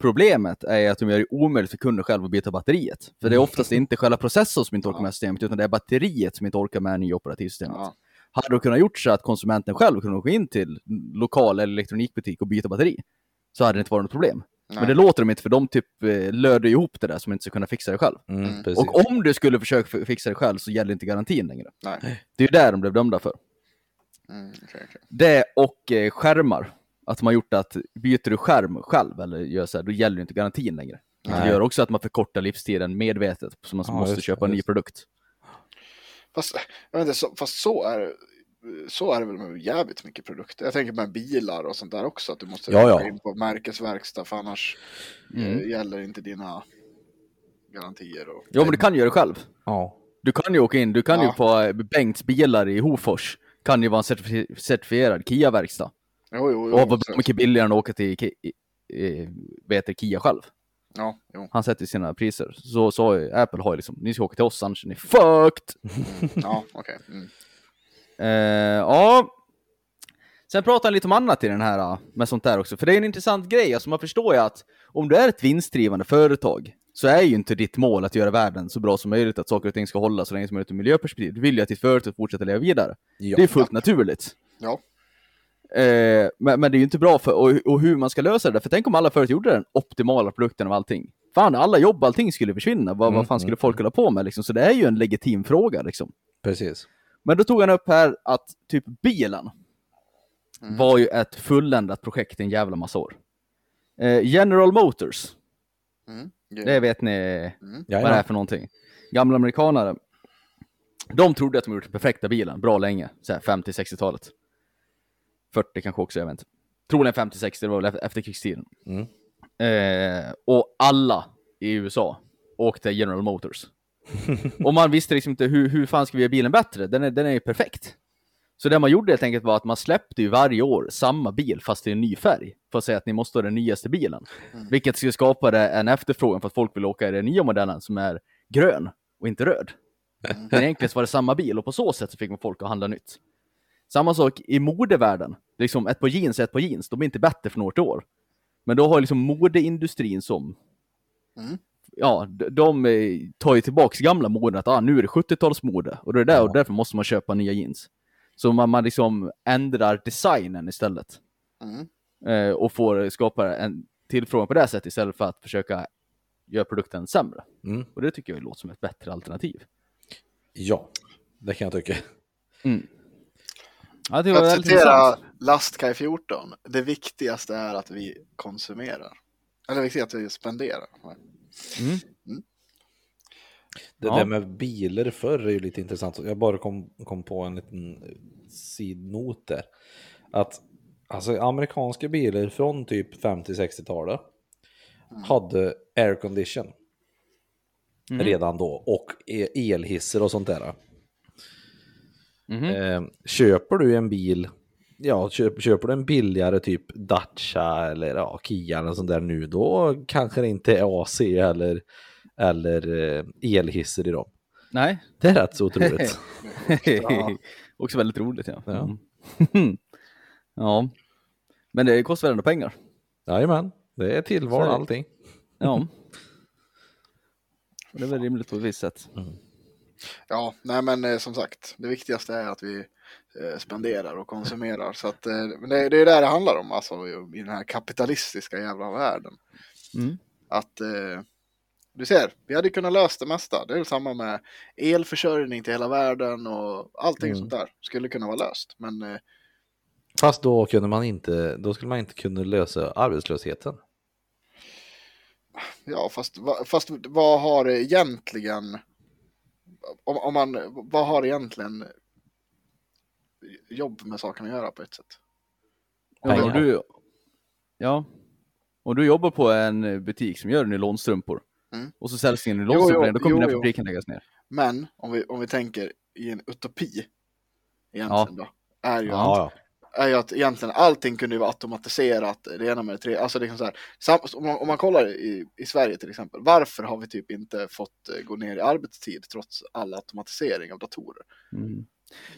Problemet är att de gör det omöjligt för kunden själv att byta batteriet. För det är oftast inte själva processorn som inte orkar med systemet, utan det är batteriet som inte orkar med nya operativsystemet. Ja. Hade de kunnat gjort så att konsumenten själv kunde gå in till lokal eller elektronikbutik och byta batteri, så hade det inte varit något problem. Nej. Men det låter de inte, för de typ eh, löder ihop det där som inte ska kunna fixa det själv. Mm, precis. Och om du skulle försöka fixa det själv så gäller inte garantin längre. Nej. Det är ju där de blev dömda för. Mm, okej, okej. Det och eh, skärmar. Att de har gjort att byter du skärm själv eller gör så här, då gäller ju inte garantin längre. Det Nej. gör också att man förkortar livstiden medvetet, så man Ja, måste just köpa en det, ny produkt. Fast, jag vet inte, så, fast så är det. Så är det väl med jävligt mycket produkter. Jag tänker med bilar och sånt där också. Att du måste Ja, ja. gå in på märkesverkstad för annars Mm. eh, gäller inte dina garantier. Och... Jo, men du kan göra det själv. Ja. Du kan ju åka in, du kan ju Ja. på eh, Bengts bilar i Hofors, kan ju vara en certifi- certifierad Kia-verkstad. Jo, jo, jo. Och vara så- mycket billigare än att åka till i- i- Kia själv. Ja, jo. Han sätter sina priser. Så, ju, Apple har ju liksom, ni ska åka till oss annars är ni fucked! Ja, okej. Mm. Eh, ja. Sen pratar han lite om annat i den här eh, med sånt där också. För det är en intressant grej. Alltså man förstår ju att om du är ett vinstdrivande företag så är ju inte ditt mål att göra världen så bra som möjligt, att saker och ting ska hålla så länge som möjligt ur miljöperspektiv. Du vill ju att ditt företag fortsätter leva vidare. Ja. Det är fullt naturligt. Ja. Eh, men, men det är ju inte bra för och, och hur man ska lösa det. För tänk om alla företag gjorde den optimala produkten av allting. Fan, alla jobb, allting skulle försvinna. Vad, Mm, vad fan skulle folk hålla på med liksom? Så det är ju en legitim fråga liksom. Precis. Men då tog han upp här att typ bilen var ju ett fulländat projekt i en jävla massa år. Eh, General Motors, Mm. det vet ni vad det är för någonting. Gamla amerikanare. De trodde att de gjort den perfekta bilen bra länge, så här 50-60-talet. 40 kanske också, jag vet inte. Troligen 50-60, det var väl efter- efterkrigstiden. Mm. Eh, och alla i USA åkte General Motors. <laughs> och man visste liksom inte hur, hur fan ska vi göra bilen bättre? Den är, den är ju perfekt. Så det man gjorde helt enkelt var att man släppte ju varje år samma bil fast i en ny färg. För att säga att ni måste ha den nyaste bilen. Vilket skulle skapa det- en efterfrågan för att folk vill åka i den nya modellen som är grön och inte röd. <laughs> Men egentligen så var det samma bil och på så sätt så fick man folk att handla nytt. Samma sak i modevärlden. Liksom ett par jeans är ett par jeans, de blir inte bättre från år till år. Men då har liksom modeindustrin som Mm. Ja, de, de eh, tar ju tillbaks gamla moden att ah, nu är det 70-talsmode och det är där och Ja. därför måste man köpa nya jeans. Så man, man liksom ändrar designen istället. Mm. Eh, och får skapa en tillfrågan på det sättet istället för att försöka göra produkten sämre. Mm. Och det tycker jag låter som ett bättre alternativ. Ja, det kan jag tycka. Ja, det För att citera. Lastkaj 14. Det viktigaste är att vi konsumerar. Eller det viktigaste är att vi spenderar. Det Ja. där med bilar förr är ju lite intressant. Jag bara kom, kom på en liten sidnot där. Att Alltså amerikanska bilar från typ 50-60-talet Mm. hade aircondition Mm. redan då och e- elhissar och sånt där. Mhm. Eh, köper du en bil, ja, köp, köper du en billigare typ Dacia eller ja, Kia eller sånt där nu, då kanske det inte är AC eller, eller eh, elhissar i dem. Nej. Det är rätt så otroligt. <laughs> <laughs> Också väldigt roligt ja. Ja. Mm. <laughs> ja. Men det kostar väl ändå pengar? Jajamän, det är tillval allting. Ja. Det är väl rimligt på ett visst sätt. Ja, nej men eh, som sagt, det viktigaste är att vi eh, spenderar och konsumerar. Så att, eh, men det, det är det det handlar om, alltså i, i den här kapitalistiska jävla världen. Mm. Att du ser, vi hade kunnat lösa det mesta. Det är samma med elförsörjning till hela världen och allting Mm. sånt där skulle kunna vara löst. Men Fast då kunde man inte, då skulle man inte kunna lösa arbetslösheten. ja, fast, fast vad har egentligen, om, om man, vad har egentligen jobb med saken att göra på ett sätt? Ja, Pengar. och du, ja. Och du jobbar på en butik som gör nylonstrumpor. Mm. Och så säljs Jo, nylonstrumpor, jo, då kommer jo, den här jo. fabriken läggas ner. Men om vi, om vi tänker i en utopi egentligen då, är ju, Ja, att, ja är ju att egentligen allting kunde ju vara automatiserat, det ena med det tre, alltså liksom så här, sam, om, man, om man kollar i, i Sverige till exempel, varför har vi typ inte fått eh, gå ner i arbetstid trots all automatisering av datorer? Mm.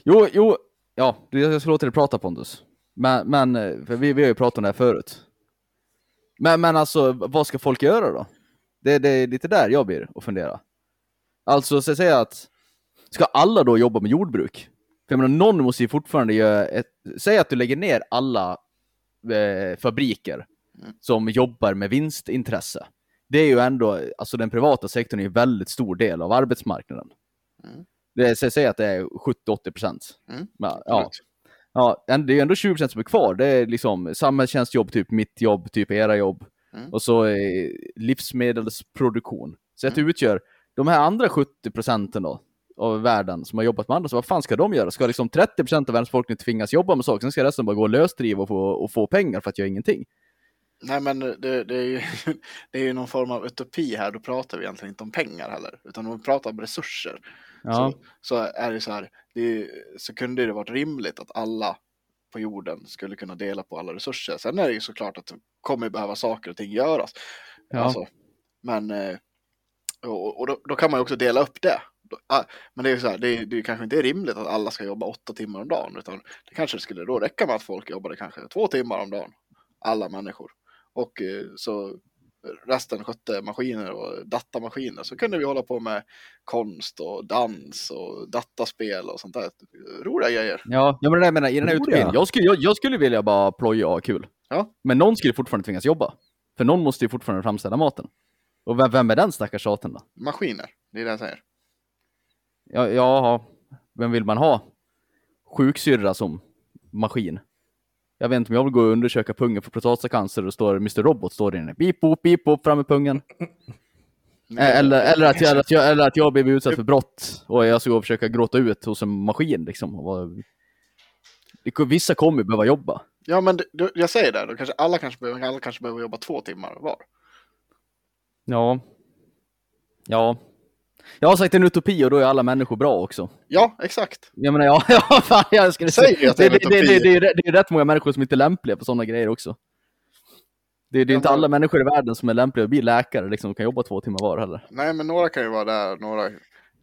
Jo, jo, ja, jag ska låta dig prata Pontus. Men, men eh, för vi, vi har ju pratat om det här förut. Men, men alltså, vad ska folk göra då? Det, det är lite där jag blir och fundera. Alltså, så säga att, ska alla då jobba med jordbruk? För jag menar, någon måste ju fortfarande göra ett, säg att du lägger ner alla eh, fabriker Mm. som jobbar med vinstintresse. Det är ju ändå, alltså den privata sektorn är en väldigt stor del av arbetsmarknaden. Mm. Det är, säg säg att det är 70-80 procent. Mm. Ja, ja, ja, det är ändå 20 procent som är kvar. Det är liksom samhällstjänstjobb, typ mitt jobb, typ era jobb. Mm. Och så eh, livsmedelsproduktion. Så att det utgör de här andra 70 procenten då av världen som har jobbat med andra, så vad fan ska de göra? Ska liksom 30 procent av världens befolkning tvingas jobba med saker, sen ska resten bara gå och lösdriva och få, och få pengar för att göra ingenting? Nej men det, det, är ju, <laughs> det är ju någon form av utopi här, då pratar vi egentligen inte om pengar heller, utan om vi pratar om resurser. Ja, Så, så är det så här, det är, så kunde det varit rimligt att alla på jorden skulle kunna dela på alla resurser. Sen är det ju såklart att det kommer behöva saker och ting göras. Ja. Alltså, men eh, och, och då, då kan man ju också dela upp det. Ah, Men det är ju så här, det, är, det är kanske inte rimligt att alla ska jobba åtta timmar om dagen, utan det kanske skulle då räcka med att folk jobbade kanske två timmar om dagen, alla människor. Och eh, så resten skötte maskiner och datamaskiner så kunde vi hålla på med konst och dans och dataspel och sånt där. Roliga grejer. ja, ja men det där menar, i den här jag. jag skulle, jag, jag skulle vilja bara ploja och ha kul. Ja. Men någon skulle fortfarande tvingas jobba. För någon måste ju fortfarande framställa maten. Och vem, är den stackars tjaten då? Maskiner, det är det jag säger. Ja, ja, vem vill man ha? Sjuksyrra som maskin. Jag vet inte om jag vill gå och undersöka pungen för prostatacancer och står Mr. Robot står inne. Beep, boop, beep, boop, fram med pungen. <laughs> Eh, Eller, eller, att jag, att jag, eller att jag blivit utsatt för brott och jag ska gå och försöka gråta ut hos en maskin liksom. Vissa kommer behöva jobba. Ja, men jag säger det, då kanske alla kanske behöver, alla kanske behöver jobba två timmar var. Ja. Ja. Jag har sagt en utopi och då är alla människor bra också. Ja, exakt. Jag menar, ja, <laughs> ja fan, jag skulle att det är det, det, det, är det är rätt många människor som inte är lämpliga för sådana grejer också. Det, det är Ja, inte men- alla människor i världen som är lämpliga att bli läkare, liksom, och kan jobba två timmar var heller. Nej, men några kan ju vara där, några,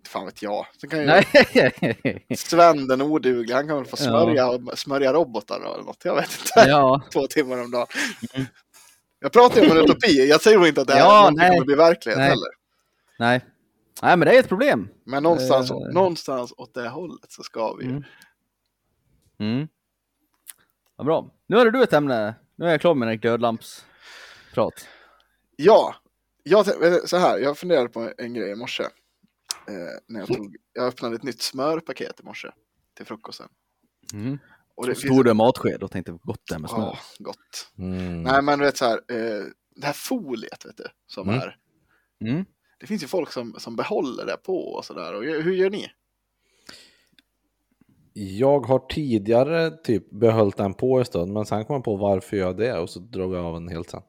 fan vet jag. Sen kan ju Nej. <laughs> Sven den oduglig, han kan väl få smörja, smörja robotar eller något, jag vet inte. ja. <laughs> Två timmar om dagen. Jag pratar ju om en utopi, jag säger nog inte att det här Ja, nej. kommer bli verklighet Nej. heller. Nej. Nej, men det är ett problem. Men någonstans, Eh. någonstans åt det hållet så ska vi ju. Mm. Mm. Vad bra. Nu har du ett ämne. Nu är jag klar med en glödlampsprat. Ja, jag, tän- så här, jag funderade på en grej i morse. Eh, när jag, tog, jag öppnade ett nytt smörpaket i morse till frukosten. Mm. Och det Stod du matsked och tänkte gott det med smör. Ja, gott. Mm. Nej, men du vet så här, eh, det här foliet vet du, som Mm. är. Mm. Det finns ju folk som, som behåller det på och sådär. Och hur gör ni? Jag har tidigare typ behållit den på en stund, men sen kom jag på varför jag det och så drog jag av den helt sen.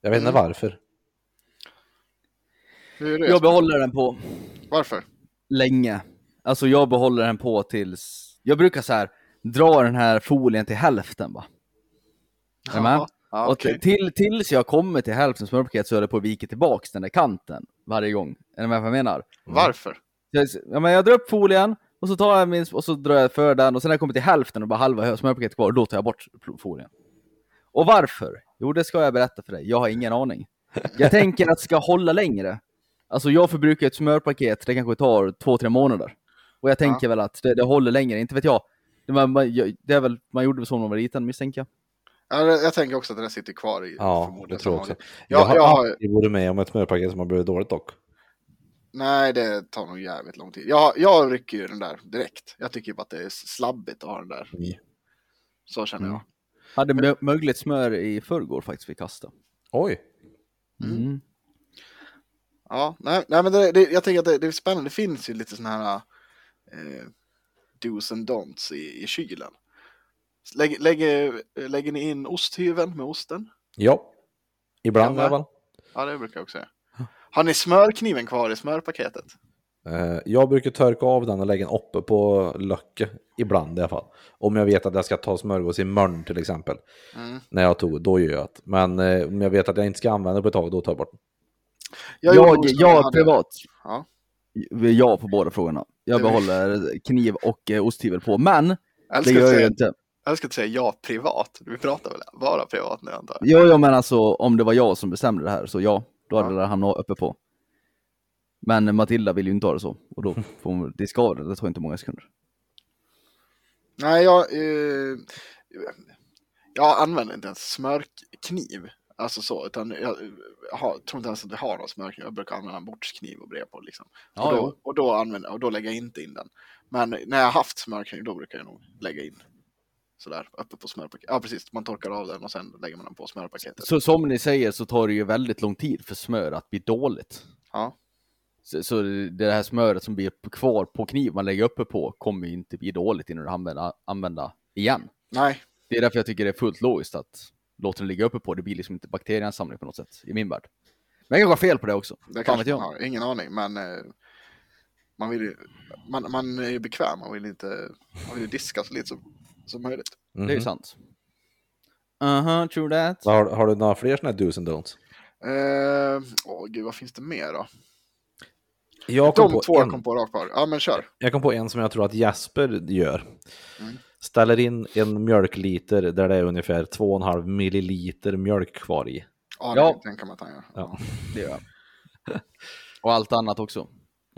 Jag vet inte Mm. varför. Det? Jag behåller den på Varför? länge. Alltså jag behåller den på tills, jag brukar så här dra den här folien till hälften va. Är? Ja, ja, Och okej. till, tills jag kommer till hälften smörpaket så är det på att vika tillbaks den där kanten varje gång. Är ni med vad jag menar? Varför? Jag, ja, men jag drar upp folien och så tar jag min, och så drar jag för den och sen när jag kommer till hälften och bara halva smörpaketet kvar, då tar jag bort folien. Och varför? Jo, det ska jag berätta för dig. Jag har ingen aning. Jag tänker att det ska hålla längre. Alltså jag förbrukar ett smörpaket, det kanske tar två, tre månader. Och jag tänker väl att det, det håller längre, inte vet jag. Det, var, man, det är väl, man gjorde väl så när man var liten misstänker jag. Ja, jag tänker också att den sitter kvar i. Ja, förmodligen det tror jag också. Jag Ja, har jag har- aldrig varit med om ett smörpaket som har blivit dåligt dock. Nej, det tar nog jävligt lång tid. Jag, jag rycker ju den där direkt. Jag tycker bara att det är slabbigt att ha den där. Mm. Så känner jag. Hade mö- mögligt smör i förrgår faktiskt vi kastade. Oj, Mm. Ja, nej, nej men det, det, jag tänker att det, det är spännande. Det finns ju lite sådana här eh, dos and don'ts i, i kylen. Lägger, lägger, lägger ni in osthyveln med osten? ja. Ibland i Ja, alla fall. Ja, det brukar jag också göra. Har ni smörkniven kvar i smörpaketet? Eh, Jag brukar törka av den och lägga den uppe på löcke, ibland i alla fall. Om jag vet att jag ska ta smörgås i mörn till exempel. Mm. När jag tog, då gör jag det. Men eh, om jag vet att jag inte ska använda det på ett tag, då tar jag bort den. Jag, jag, hade- privat. Ja. Ja på båda frågorna. Jag behåller kniv och eh, osthyvel på, men det gör jag ju inte. jag älskar att säga ja privat. Vi pratar väl bara privat nu antar jag? Jo, jo, men alltså om det var jag som bestämde det här, så ja, då hade Ja. det hamnat uppe på. Men Matilda vill ju inte ha det så, och då <laughs> får hon, det ska det, det tar inte många sekunder. Nej, jag, eh, jag använder inte ens smörkniv. Alltså så, utan jag, har, tror inte ens att jag har någon smörkniv. Jag brukar använda en bortskniv och bre på liksom. Ja, och, då, och, då använder, och då lägger jag inte in den. Men när jag har haft smörkniv, då brukar jag nog lägga in sådär uppe på smörpaketet. Ja, precis. Man torkar av den och sen lägger man den på smörpaketet. Så som ni säger så tar det ju väldigt lång tid för smör att bli dåligt. Ja. Så, så det här smöret som blir kvar på kniv man lägger uppe på kommer ju inte bli dåligt innan du använder använda igen. Nej, Det är därför jag tycker det är fullt logiskt att låta den ligga uppe på. Det blir liksom inte bakterieansamling på något sätt i min värld. Men jag kan ha fel på det också. det Fan vet jag. har. Ingen aning, men eh, man, vill ju, man, man är ju bekväm. Man vill inte man vill ju diska så lite som, som möjligt. Det är ju sant. Uh-huh, true that. Har, har du några fler sådana här do's and don'ts? Eh, Åh gud, vad finns det mer då? Jag kom, De på två jag en, kom på rakt på. Ja, men kör. jag kom på en som jag tror att Jesper gör. Mm. Ställer in en mjölkliter där det är ungefär 2,5 milliliter mjölk kvar i. Ja, det Ja. tänka mig att han gör. Ja. Det gör jag. <laughs> Och allt annat också.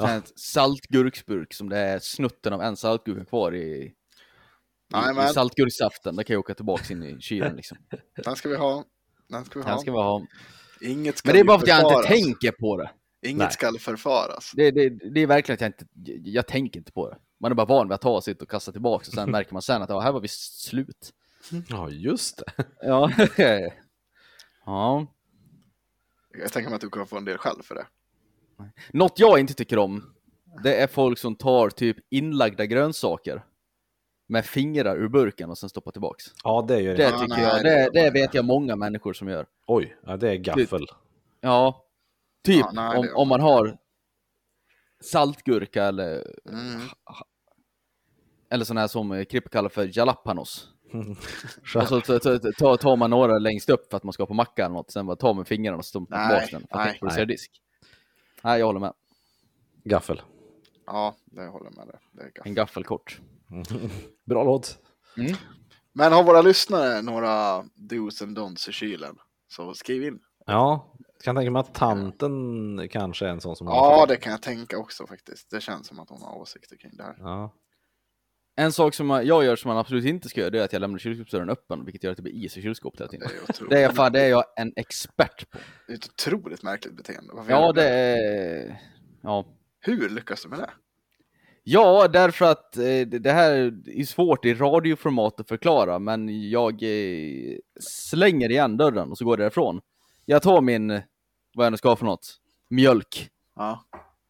Ett saltgurksburk som det är snutten av en saltgurka kvar i, i, Nej, i men saltgurksaften. Det kan jag åka tillbaka in i kylen liksom. <laughs> den ska vi ha. Den ska vi ha. Den ska vi ha. Inget ska Men det är ju bara för att jag inte tänker på det. Inget Nej. ska förfaras. Det, det. det är verkligen att jag inte, jag tänker inte på det. Man är bara van vid att ta sitt och kasta tillbaka och sen <laughs> märker man sen att ja, här var vi slut. Ja, just det. Ja. <laughs> ja. Jag tänker mig att du kommer få en del själv för det. Något jag inte tycker om, det är folk som tar typ inlagda grönsaker med fingrar ur burken och sen stoppar tillbaks. Ja, det gör Det det. Ja, tycker nej, jag, det det, vet jag många människor som gör. Oj, ja, det är gaffel. Ja, typ Ja, nej, om, om man har saltgurka eller, Mm. eller sån här som Krippe kallar för jalapenos. Så- <laughs> Och så tar, man några längst upp för att man ska på macka eller något, sen bara tar man fingrarna och Nej, tillbaka den för att det nej. disk. Nej, jag håller med. Gaffel. Ja, det håller med. Det är gott. En gaffelkort. <laughs> Bra låt. Men har våra lyssnare några dos and don'ts i kylen? Så skriv in. Ja, kan tänka mig att tanten kanske är en sån som Ja, det. det kan jag tänka också faktiskt. Det känns som att hon har åsikter kring det här. Ja. En sak som jag jag gör som man absolut inte ska göra, det är att jag lämnar kylskåpsdörren öppen, vilket gör att det blir is i kylskåpet hela Det tiden. är, otroligt, Det är, fan, det är jag en expert på. det är ett otroligt märkligt beteende. Varför Ja, du det är... Ja. Hur lyckas du med det? Ja, därför att eh, det det här är svårt i radioformat att förklara, men jag eh, slänger igen dörren och så går jag därifrån. Jag tar min, vad jag nu ska ha för något, mjölk. Ja.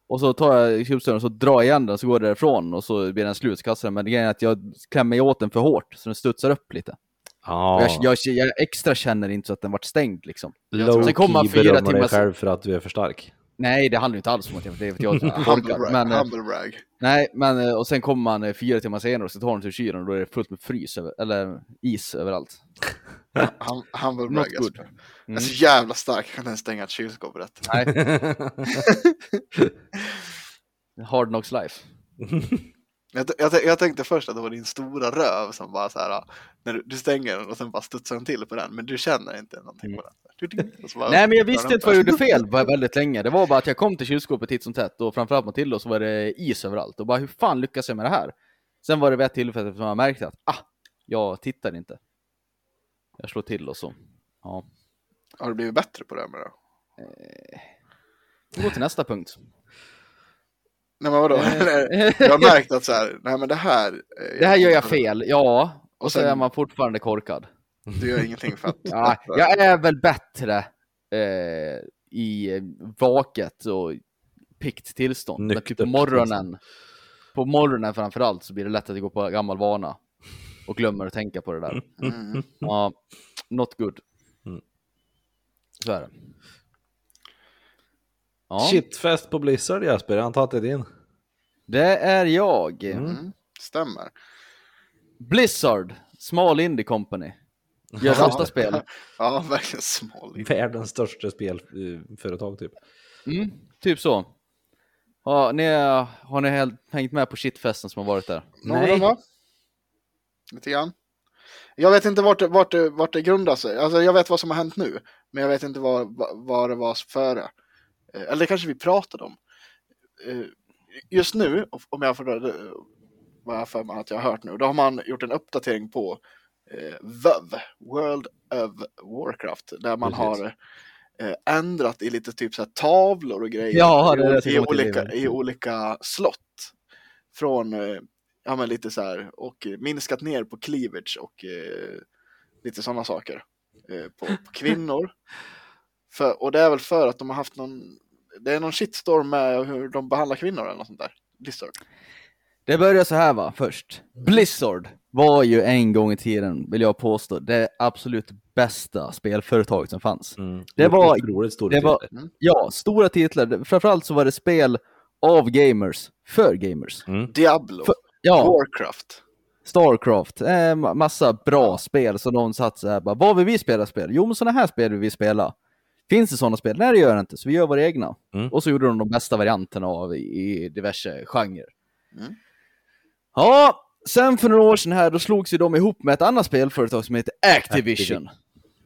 Och så tar jag cubestören och så drar jag igen den så går det därifrån och så blir den slut den. Men grejen är att jag klämmer åt den för hårt så den studsar upp lite. Ja, Och Jag, jag, jag extra känner inte så att den vart stängd liksom. low Sen kommer man fyra dig timmar sen- själv för att du är för stark. Nej, det handlar inte alls om att jag, för att jag är korkad. <laughs> Men, eh, humble brag. nej, men eh, och sen kommer man eh, fyra timmar senare och så tar den till kylen och då är det fullt med frys, över, eller is överallt. Hum, humble Not brag. good. Alltså. Jag är så jävla stark, jag kan inte ens stänga ett kylskåp rätt. Nej. <laughs> Hard knocks life. <laughs> Jag, jag, jag tänkte först att det var din stora röv som bara så här, när du, du stänger den och sen bara studsar den till på den, men du känner inte någonting på den. Och så bara- Nej, men jag visste inte vad jag gjorde fel <laughs> väldigt länge. Det var bara att jag kom till kylskåpet titt som tätt och framförallt Matilda så var det is överallt och bara hur fan lyckas jag med det här? Sen var det vid ett tillfälle som jag märkte att ah, jag tittar inte. Jag slår till och så. Ja. Har du blivit bättre på det här med det? Vi går till nästa punkt. Nej men vadå? Eh. <laughs> jag har märkt att så här, nej men det här. Det här gör jag fel, ja. Och, Och så sen- är man fortfarande korkad. Du gör ingenting för att. <laughs> Ja, jag är väl bättre eh, i vaket och pikt tillstånd. Men typ på morgonen, på morgonen framförallt så blir det lätt att går på gammal vana och glömmer att tänka på det där. Mm. Ja, not good. Mm. Så är det. Ja, Shitfest på Blizzard Jesper, jag antar att det är din. det är jag. Mm. Stämmer. Blizzard, Small Indie Company. Gör dataspel. <laughs> Ja, verkligen smal. Världens största spelföretag typ. Mm, typ så. Ja, ni, har ni helt, hängt med på shitfesten som har varit där? Någon va? Lite grann. Jag vet inte vart det, vart, vart det grundar sig. Alltså jag vet vad som har hänt nu. Men jag vet inte vad det var före. Eh, Eller det kanske vi pratade om. Eh, Just nu, om jag får vad jag för mig att jag har hört nu, då har man gjort en uppdatering på eh, WoW, World of Warcraft, där man Precis. har eh, ändrat i lite typ så här tavlor och grejer Ja, det i, olika, i olika slott. Från, eh, ja men lite så här, och eh, minskat ner på cleavage och eh, lite sådana saker. Eh, på, på <laughs> kvinnor. För, och det är väl för att de har haft någon, det är någon shitstorm med hur de behandlar kvinnor eller något sånt där. Blizzard. Det börjar så här va, först. Blizzard var ju en gång i tiden, vill jag påstå, det absolut bästa spelföretaget som fanns. Mm. Det var- otroligt stor det var- titel. Ja, stora titlar. Framförallt så var det spel av gamers, för gamers. Diablo. För- Ja, Warcraft. Starcraft, eh, ma- massa bra spel som de satt så här bara, vad vill vi spela spel? Jo men sådana här spel vill vi spela. Finns det sådana spel? Nej det gör det inte, så vi gör våra egna. Mm. Och så gjorde de de bästa varianterna av i, diverse genrer. Mm. Ja, sen för några år sedan här, då slogs ju de ihop med ett annat spelföretag som heter Activision.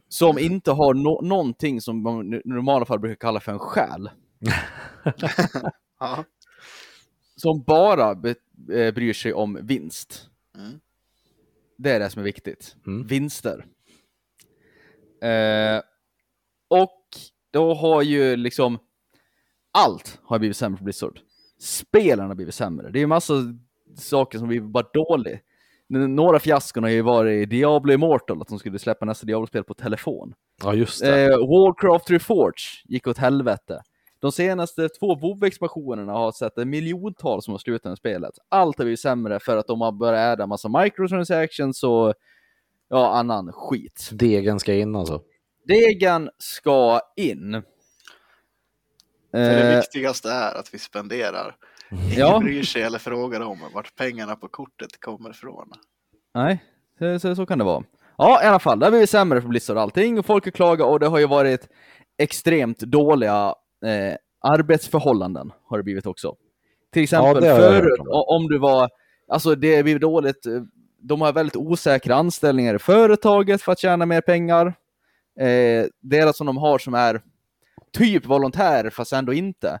Som inte har no- någonting som man i normala fall brukar kalla för en själ. <laughs> Ja. Som bara eh, bryr sig om vinst. Mm. Det är det som är viktigt. Mm. Vinster. Eh, och då har ju liksom allt har blivit sämre för Blizzard. Spelen har blivit sämre. Det är ju massa saker som blivit bara dåligt. Några fiaskon har ju varit Diablo Immortal, att de skulle släppa nästa Diablo-spel på telefon. Ja, just det. Eh, Warcraft Reforged gick åt helvete. De senaste två WoW-expansionerna har sett en miljontal som har slutat med spelet. Allt har blivit sämre för att de har börjat äda massa microtransactions och ja, annan skit. Degen ska in alltså. Degen ska in. För det Eh, viktigaste är att vi spenderar. Ingen Ja. bryr sig eller frågar om vart pengarna på kortet kommer ifrån. nej, så, så, kan det vara. Ja, i alla fall, det har blivit sämre för Blizzard och allting och folk har klagat och det har ju varit extremt dåliga eh, arbetsförhållanden har det blivit också. Till exempel hört förut, om. du var, alltså det blir dåligt, eh, de har väldigt osäkra anställningar i företaget för att tjäna mer pengar. Eh, deras som de har som är typ volontärer fast ändå inte.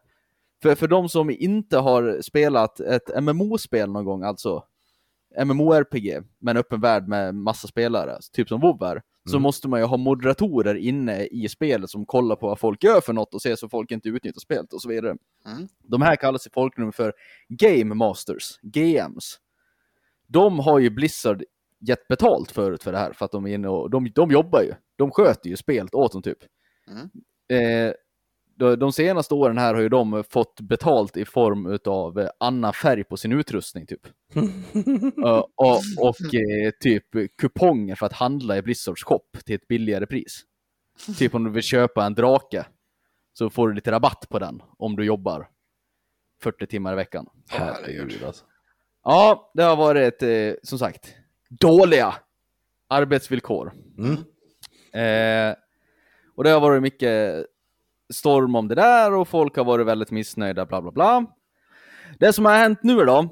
För, för de som inte har spelat ett MMO-spel någon gång, alltså MMORPG, med en öppen värld med massa spelare, typ som WoW är, så Mm. måste man ju ha moderatorer inne i spelet som kollar på vad folk gör för något och ser så folk inte utnyttjar spelet och så vidare. Mm. De här kallas i folkrum för Game Masters, GMs. De har ju Blizzard gett betalt förut för det här, för att de är inne och de, de jobbar ju. De sköter ju spelet åt dem typ. Mm. Eh, de, de senaste åren här har ju de fått betalt i form av eh, annan färg på sin utrustning typ. <laughs> Eh, och och eh, typ kuponger för att handla i Blizzards shop till ett billigare pris. Typ om du vill köpa en drake så får du lite rabatt på den om du jobbar 40 timmar i veckan. Herregud alltså. Ja, det har varit eh, som sagt dåliga arbetsvillkor. Mm. Eh, och det har varit mycket storm om det där och folk har varit väldigt missnöjda, bla bla bla. Det som har hänt nu då,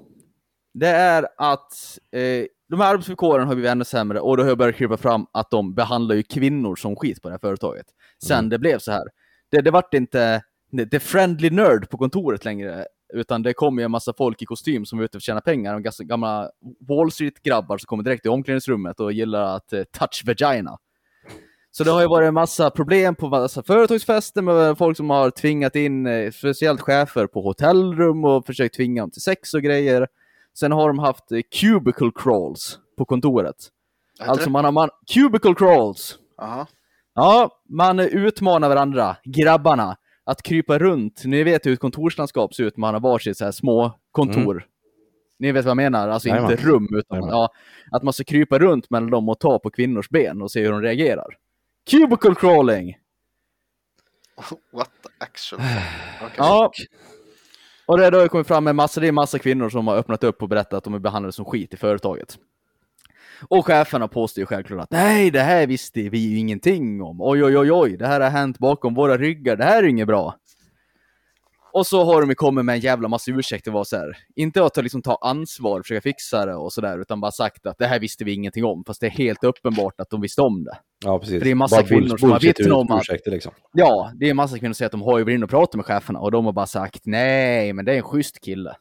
det är att eh, de här arbetsvillkoren har blivit ännu sämre och då har jag börjat krypa fram att de behandlar ju kvinnor som skit på det här företaget. Sen det blev så här. Det, det vart inte the friendly nerd på kontoret längre, utan det kom ju en massa folk i kostym som var ute för att tjäna pengar. De gamla Wall Street-grabbar som kommer direkt i omklädningsrummet och gillar att eh, touch vagina. Så det har ju varit en massa problem på massa företagsfester med folk som har tvingat in eh, speciellt chefer på hotellrum och försökt tvinga dem till sex och grejer. Sen har de haft eh, cubicle crawls på kontoret. Alltså man har man, cubicle crawls. Jaha. Ja, man utmanar varandra, grabbarna, att krypa runt. Ni vet hur ett kontorslandskap ser ut, man har varsitt så här små kontor. Ni vet vad jag menar? Alltså inte Jajamän. rum, utan ja, att man ska krypa runt mellan dem och ta på kvinnors ben och se hur de reagerar. Cubicle crawling! <laughs> What the action? <sighs> Okej. Ja. Och det har då kommit fram en massa, det är massa kvinnor som har öppnat upp och berättat att de är behandlade som skit i företaget. Och cheferna påstår ju självklart att nej, det här visste vi ju ingenting om. Oj, oj, oj, oj, det här har hänt bakom våra ryggar. Det här är inget bra. Och så har de kommit med en jävla massa ursäkter. Var så här, inte att liksom ta ansvar och försöka fixa det och sådär, utan bara sagt att det här visste vi ingenting om. Fast det är helt uppenbart att de visste om det. Ja, precis. För det är massa Bara kvinnor som har vittnat om att- ursäkter liksom. Ja, det är en massa kvinnor som säger att de har ju varit inne och pratat med cheferna och de har bara sagt nej, men det är en schysst kille.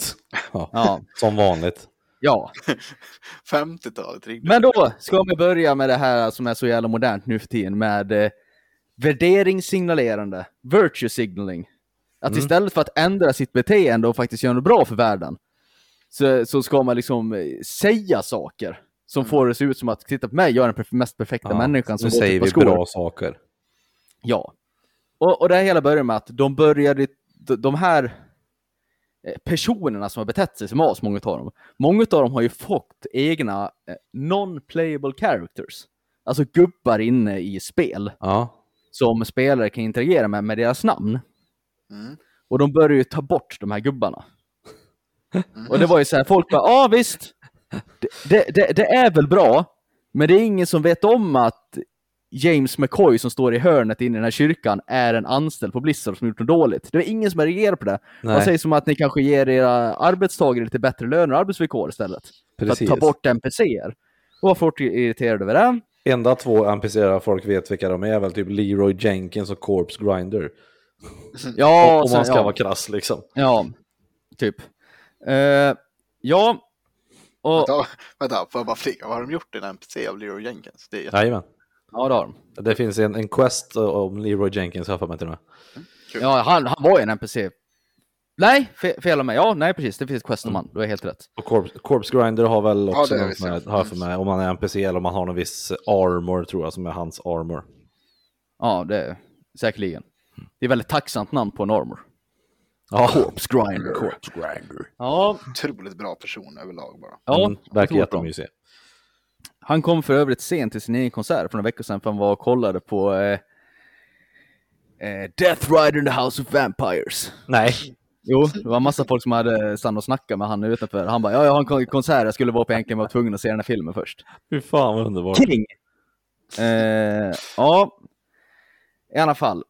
<laughs> Ja. Ja, Som vanligt. ja. <laughs> 50-talet ringde. Men då ska vi börja med det här som är så jävla modernt nu för tiden med eh, värderingssignalerande, virtue signaling. Att istället för att ändra sitt beteende och faktiskt göra något bra för världen så, så ska man liksom eh, säga saker som får det se ut som att titta på mig, jag är den mest perfekta Ja, människan som går säger på vi skor. bra saker. Ja. Och, och det här hela börjar med att de började, de, här eh, personerna som har betett sig som as, många av dem, många av dem har ju fått egna eh, non-playable characters. Alltså gubbar inne i spel Ja. som spelare kan interagera med, med deras namn. Mm. Och de börjar ju ta bort de här gubbarna. Och det var ju så här, folk bara, ja ah, visst, det, det, det, det är väl bra, men det är ingen som vet om att James McCoy som står i hörnet inne i den här kyrkan är en anställd på Blizzard som gjort något dåligt. Det är ingen som reagerar på det. Man Nej. säger som att ni kanske ger era arbetstagare lite bättre löner och arbetsvillkor istället. Precis. För att ta bort NPCer. Och var folk irriterade över det. Enda två NPCer folk vet vilka de är är väl typ Leroy Jenkins och Corpse Grinder. Ja, Om man ska ja. vara krass liksom. Ja, typ. Eh, ja, och... Vänta, vänta, får jag bara flika? Vad har de gjort i en NPC av Leroy Jenkins? Det är. Jajamän. Ja, det har de. Det finns en, en quest om Leroy Jenkins, har jag mig till och med. Ja, han, han var ju en NPC. Nej, fe, fel av mig. Ja, nej precis. Det finns ett quest om han. Du har helt rätt. Och Corpse, Corpse Grinder har väl Ja, också är något med, ja. har för mig, om man är NPC eller om man har någon viss armor tror jag, som är hans armor. Ja, det är säkerligen. Det är väldigt tacksamt namn på en armor. Ja, Corpse Grinder. Corpse Grinder. Ja, Otroligt bra person överlag bara. ja Mm, verkar jättemysig. Han kom för övrigt sent till sin egen konsert för några veckor sedan för han var och kollade på eh, eh, Death Rider in the House of Vampires. Nej. Jo, det var en massa folk som hade stannat och snackat med han utanför. Han bara, ja, jag har en kon- konsert, jag skulle vara på egentligen, men var tvungen att se den här filmen först. Fy fan vad underbart. King! Eh, ja, i alla fall.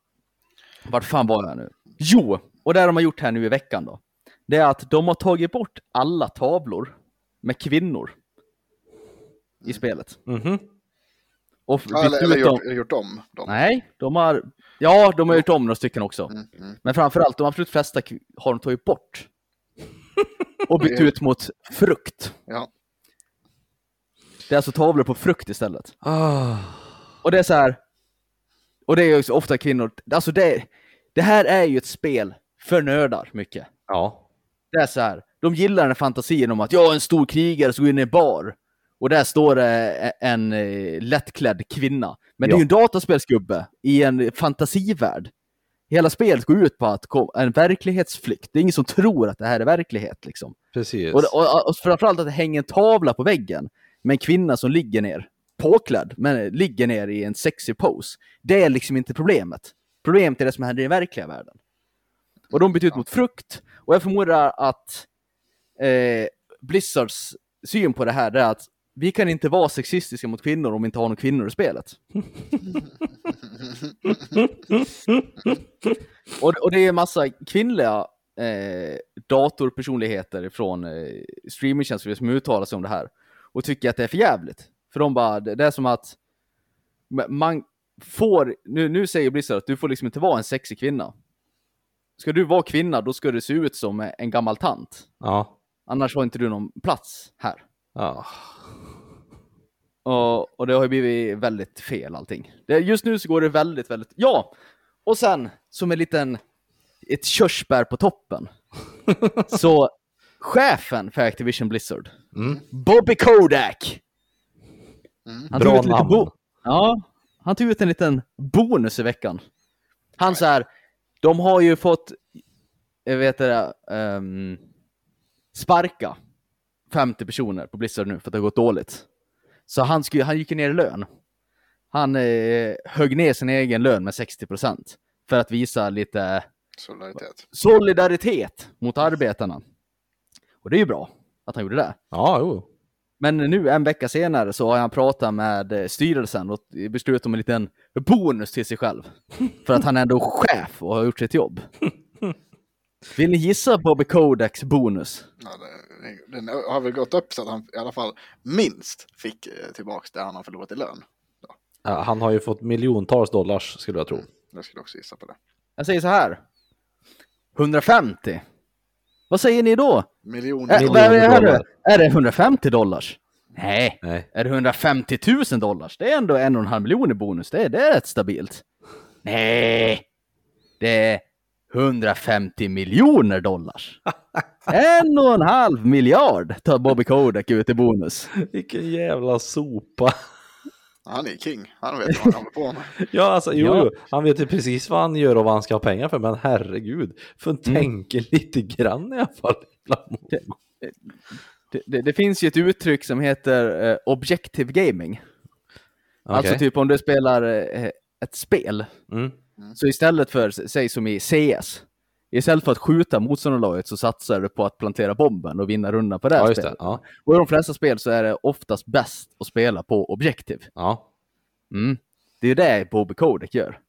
Vart fan var jag nu? Jo, och det de har gjort här nu i veckan då. Det är att de har tagit bort alla tavlor med kvinnor i spelet. Mhm. Och Ja, eller, bytt eller ut dem. gjort, gjort om dem. Nej, de har... Ja, de har gjort om några stycken också. Mm, mm. Men framförallt, de absolut flesta har de tagit bort. <laughs> Och bytt ut mot frukt. Ja. Det är alltså tavlor på frukt istället. Ah. Och det är så här. Och det är ju ofta kvinnor. Alltså det, det här är ju ett spel för nördar mycket. Ja. Det är så här. De gillar den här fantasin om att jag är en stor krigare som går in i en bar. Och där står det en eh, lättklädd kvinna. Men det är Ja. ju en dataspelsgubbe i en fantasivärld. hela spelet går ut på att en verklighetsflykt. Det är ingen som tror att det här är verklighet liksom. Precis. Och, och, och framförallt att det hänger en tavla på väggen med en kvinna som ligger ner, påklädd, men ligger ner i en sexy pose. Det är liksom inte problemet. Problemet är det som händer i den verkliga världen. Och de byter ut mot frukt. Och jag förmodar att eh, Blizzards syn på det här är att vi kan inte vara sexistiska mot kvinnor om vi inte har några kvinnor i spelet. <laughs> och, och det är en massa kvinnliga eh, datorpersonligheter från eh, streamingtjänster som uttalar sig om det här och tycker att det är för jävligt. För de bara, det är som att ma- man får, nu, nu säger Blizzard att du får liksom inte vara en sexig kvinna. Ska du vara kvinna, då ska du se ut som en gammal tant. Ja. Annars har inte du någon plats här. Ja. Och, och det har ju blivit väldigt fel allting. Det, just nu så går det väldigt, väldigt... Ja! Och sen, som en liten... Ett körsbär på toppen. <laughs> så chefen för Activision Blizzard, Mm. Bobby Kodak. Han Bra tog ut en liten namn. bo- Ja, han tog ut en liten bonus i veckan. Han så här, de har ju fått, jag vet det, ehm, sparka 50 personer på Blizzard nu för att det har gått dåligt. Så han, skulle, han gick ner i lön. Han eh, högg ner sin egen lön med 60% för att visa lite Solidaritet. solidaritet mot arbetarna. Och det är ju bra att han gjorde det. Ja, jo. Men nu en vecka senare så har han pratat med eh, styrelsen och beslutat om en liten bonus till sig själv. För att han är ändå chef och har gjort sitt jobb. Vill ni gissa Bobby Kodaks bonus? Ja, det, den har väl gått upp så att han i alla fall minst fick eh, tillbaka det han har förlorat i lön. Ja, han har ju fått miljontals dollars skulle jag tro. Jag skulle också gissa på det. Jag säger så här. 150. Vad säger ni då? Miljoner. Ä, Miljoner är, det är det 150 dollars? Nej. Nej. Är det 150 000 dollars? Det är ändå en och en halv miljon i bonus. Det är, det är rätt stabilt. Nej. Det är 150 miljoner dollars. <laughs> En och en halv miljard tar Bobby Kodak ut i bonus. Vilken jävla sopa. Han är king. Han vet vad han håller på med. <laughs> Ja, alltså, jo, Ja. han vet ju precis vad han gör och vad han ska ha pengar för, men herregud, för Mm. tänker lite grann i alla fall. Det, det, det finns ju ett uttryck som heter eh, objective gaming. Alltså Okej. typ om du spelar eh, ett spel, Mm. så istället för, säg som i CS, istället för att skjuta motståndarlaget så satsar du på att plantera bomben och vinna rundan på det här Ja, spelet. det. Ja. Och i de flesta spel så är det oftast bäst att spela på objektiv. ja. Mm. Det är det Bobby Kodak gör.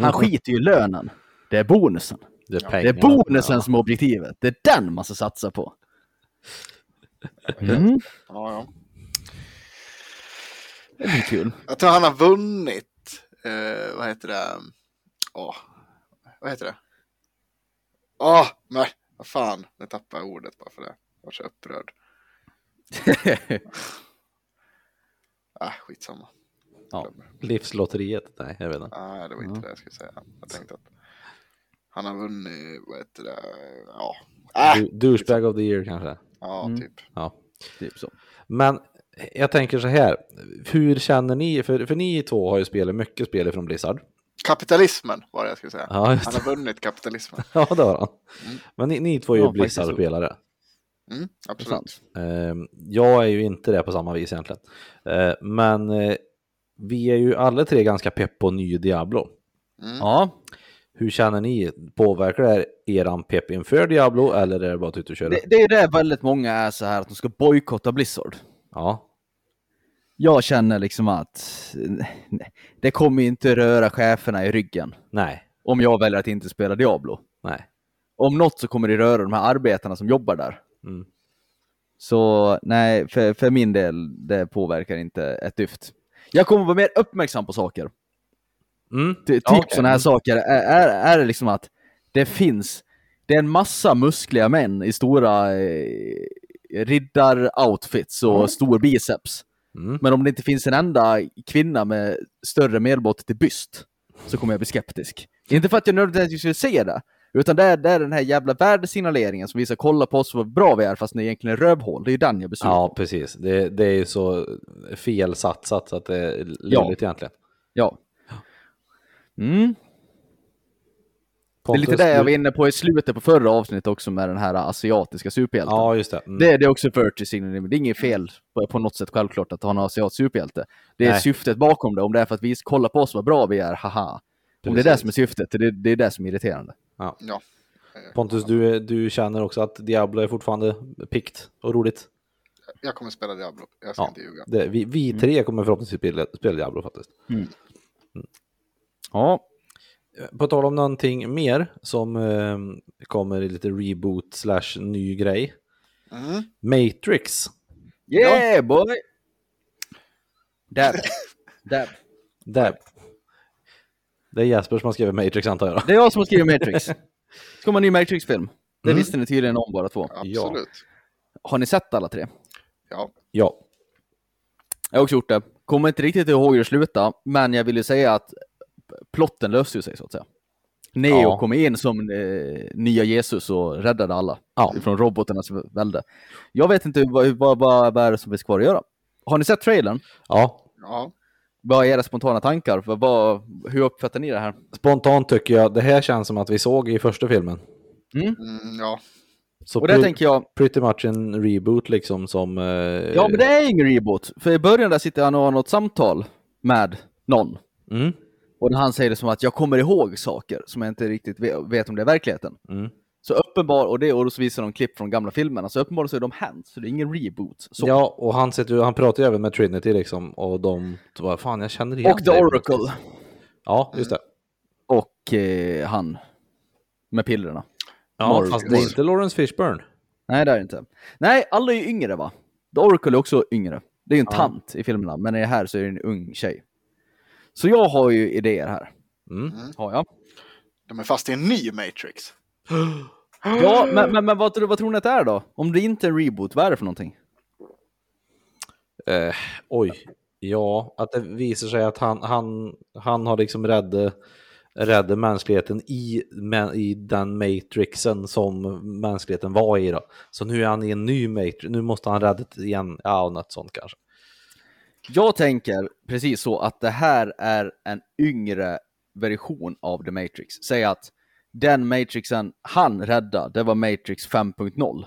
Han skiter ju i lönen. Det är bonusen. Det är Det är bonusen som är objektivet. Det är den man ska satsa på. Mm. Ja, ja. Det blir kul. Jag tror han har vunnit, eh, vad heter det? Åh, vad heter det? Åh, nej, vad fan, nu tappar jag ordet bara för det. Jag var så upprörd. Äh, <laughs> skitsamma. Ja. Livslotteriet? Nej, jag vet inte. Nej, det var inte det jag skulle säga. Jag tänkte att han har vunnit, vad heter det? Ja, äh, Du- Douchebag of the year kanske? ja Mm. typ. Ja. typ så. Men jag tänker så här, hur känner ni? För, för ni två har ju spelat mycket spel från Blizzard. Kapitalismen var det jag skulle säga. Ja, Han har vunnit kapitalismen. <laughs> Ja, det har han. Men ni, ni två är ju Ja. Blizzard-spelare. Mm, absolut. Eh, jag är ju inte det på samma vis egentligen. Eh, men eh, vi är ju alla tre ganska pepp på ny Diablo. Ja, Hur känner ni? Påverkar det här eran pepp inför Diablo eller är det bara att ut och köra? det, det är det väldigt många är så här att de ska bojkotta Blizzard. Ja, Jag känner liksom att det kommer inte röra cheferna i ryggen nej, om jag väljer att inte spela Diablo. nej. Om något så kommer det röra de här arbetarna som jobbar där. Mm. Så nej, för, för min del, det påverkar inte ett dyft. Jag kommer vara mer uppmärksam på saker. Mm. Ty, typ Ja, okej. sådana här saker är, är, är det liksom att det finns, det är en massa muskliga män i stora eh, riddar-outfits och stor biceps. Mm. Men om det inte finns en enda kvinna med större medelmått till byst så kommer jag bli skeptisk. Inte för att jag nödvändigtvis vill se det, utan det är, det är den här jävla värdesignaleringen som visar kolla på oss vad bra vi är fast det är egentligen är rövhål. Det är ju den jag sur Ja, precis. Det, det är ju så felsatsat så att det är Ja. löjligt egentligen. Ja. Mm. Det är lite det jag var inne på i slutet på förra avsnittet också med den här asiatiska superhjälten. Ja, just det. Mm. Det, det är också virtue signaling. Det är inget fel på, på något sätt självklart att ha en asiatisk superhjälte. Det är Nej. syftet bakom det. Om det är för att vi ska kolla på oss vad bra vi är, haha. Om det är det som är syftet, det, det är det som är irriterande. Ja. Pontus, du, du känner också att Diablo är fortfarande pikt och roligt? Jag kommer spela Diablo, jag ska Ja. inte ljuga. Det, vi, vi tre kommer förhoppningsvis spela, spela Diablo faktiskt. Ja, På tal om någonting mer som eh, kommer i lite reboot slash ny grej. Mm. Matrix. yeah boy! Dab. Dab. Där. Det är Jesper som har skrivit Matrix antar jag. Det är jag som har skrivit Matrix. <laughs> Det kommer en ny Matrix-film. Det Mm. visste ni tydligen om båda två. Absolut. Har ni sett alla tre? Ja. Ja. Jag har också gjort det. Kommer inte riktigt ihåg hur det slutade, men jag vill ju säga att plotten löste ju sig så att säga. Neo Ja. kom in som eh, nya Jesus och räddade alla Ja. från robotarnas välde. Jag vet inte vad, vad, vad, vad är det som finns kvar att göra. Har ni sett trailern? ja. Ja. Vad är era spontana tankar? Vad, vad, hur uppfattar ni det här? Spontant tycker jag det här känns som att vi såg i första filmen. Mm, ja. Så Och pre- tänker jag, pretty much en reboot liksom som... Eh, ja men det är ingen reboot. För i början där sitter han och har något samtal med någon. Mm. Och när han säger det som att jag kommer ihåg saker som jag inte riktigt vet, om det är verkligheten. Mm. Så uppenbar, och det och så visar de klipp från gamla filmerna, så uppenbarligen så är de hänt, så det är ingen reboot. Så. Ja, och han, sitter, han pratar ju även med Trinity liksom och de... Vad fan, jag känner igen och The dig Oracle. Ja, just det. Och eh, han. Med pillerna. Ja, Morgan. fast det är inte Lawrence Fishburne. Nej, det är det inte. Nej, alla är ju yngre va? The Oracle är också yngre. Det är ju en Ja. tant i filmerna, men i det här så är det en ung tjej. Så jag har ju idéer här. Mm. Har jag. De är fast i en ny Matrix. <gasps> Ja, men, men, men vad, tror- vad tror ni att det är då? Om det inte är en reboot, vad är det för någonting? Eh, oj. Ja, att det visar sig att han, han, han har liksom räddat rädda mänskligheten i, i den matrixen som mänskligheten var i då. Så nu är han i en ny matrix, nu måste han rädda det igen, ja något sånt kanske. Jag tänker precis så att det här är en yngre version av The Matrix. Säg att den Matrixen han räddade, det var Matrix 5.0.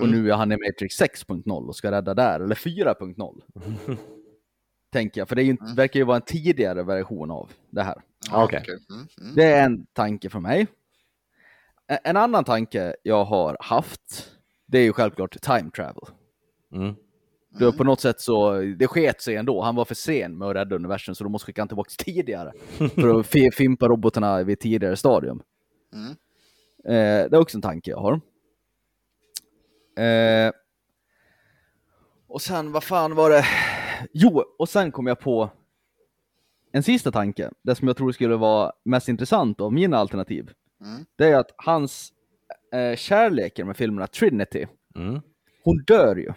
Och nu är han i Matrix 6.0 och ska rädda där, eller 4.0. <laughs> Tänker jag, för det är ju, inte- verkar ju vara en tidigare version av det här. Ja, okej. Mm, mm. Det är en tanke från mig. En annan tanke jag har haft, det är ju självklart time travel. Då på något sätt så, det sket sig ändå. Han var för sen med att rädda universum så då måste skicka han tillbaka <laughs> tidigare. för att fi- fimpa robotarna vid ett tidigare stadium. Mm. Eh, det är också en tanke jag har. Eh, och sen, vad fan var det? Jo, och sen kom jag på en sista tanke. Det som jag tror skulle vara mest intressant av mina alternativ. Mm. Det är att hans eh, kärleken med filmerna Trinity, Mm. hon dör ju.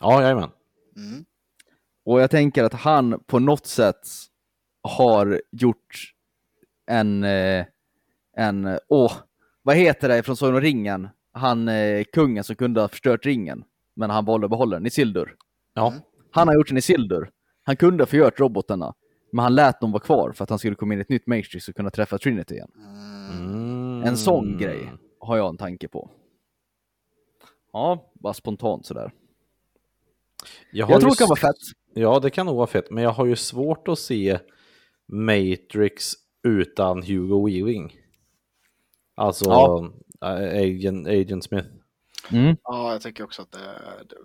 Ja, jajamän. Mm. Och jag tänker att han på något sätt har gjort en, eh, en, åh, vad heter det från Sagan om ringen? Han, eh, kungen som kunde ha förstört ringen, men han valde att behålla den, Isildur. Ja. Han har gjort en Isildur. Han kunde ha förgört robotarna, men han lät dem vara kvar för att han skulle komma in i ett nytt Matrix och kunna träffa Trinity igen. Mm. En sån grej har jag en tanke på. Ja, bara spontant sådär. Har Jag tror det kan vara fett. Ja, det kan nog vara fett, men jag har ju svårt att se Matrix utan Hugo Weaving. Alltså Ja. äh, Agent, Agent Smith. Ja, jag tycker också att det,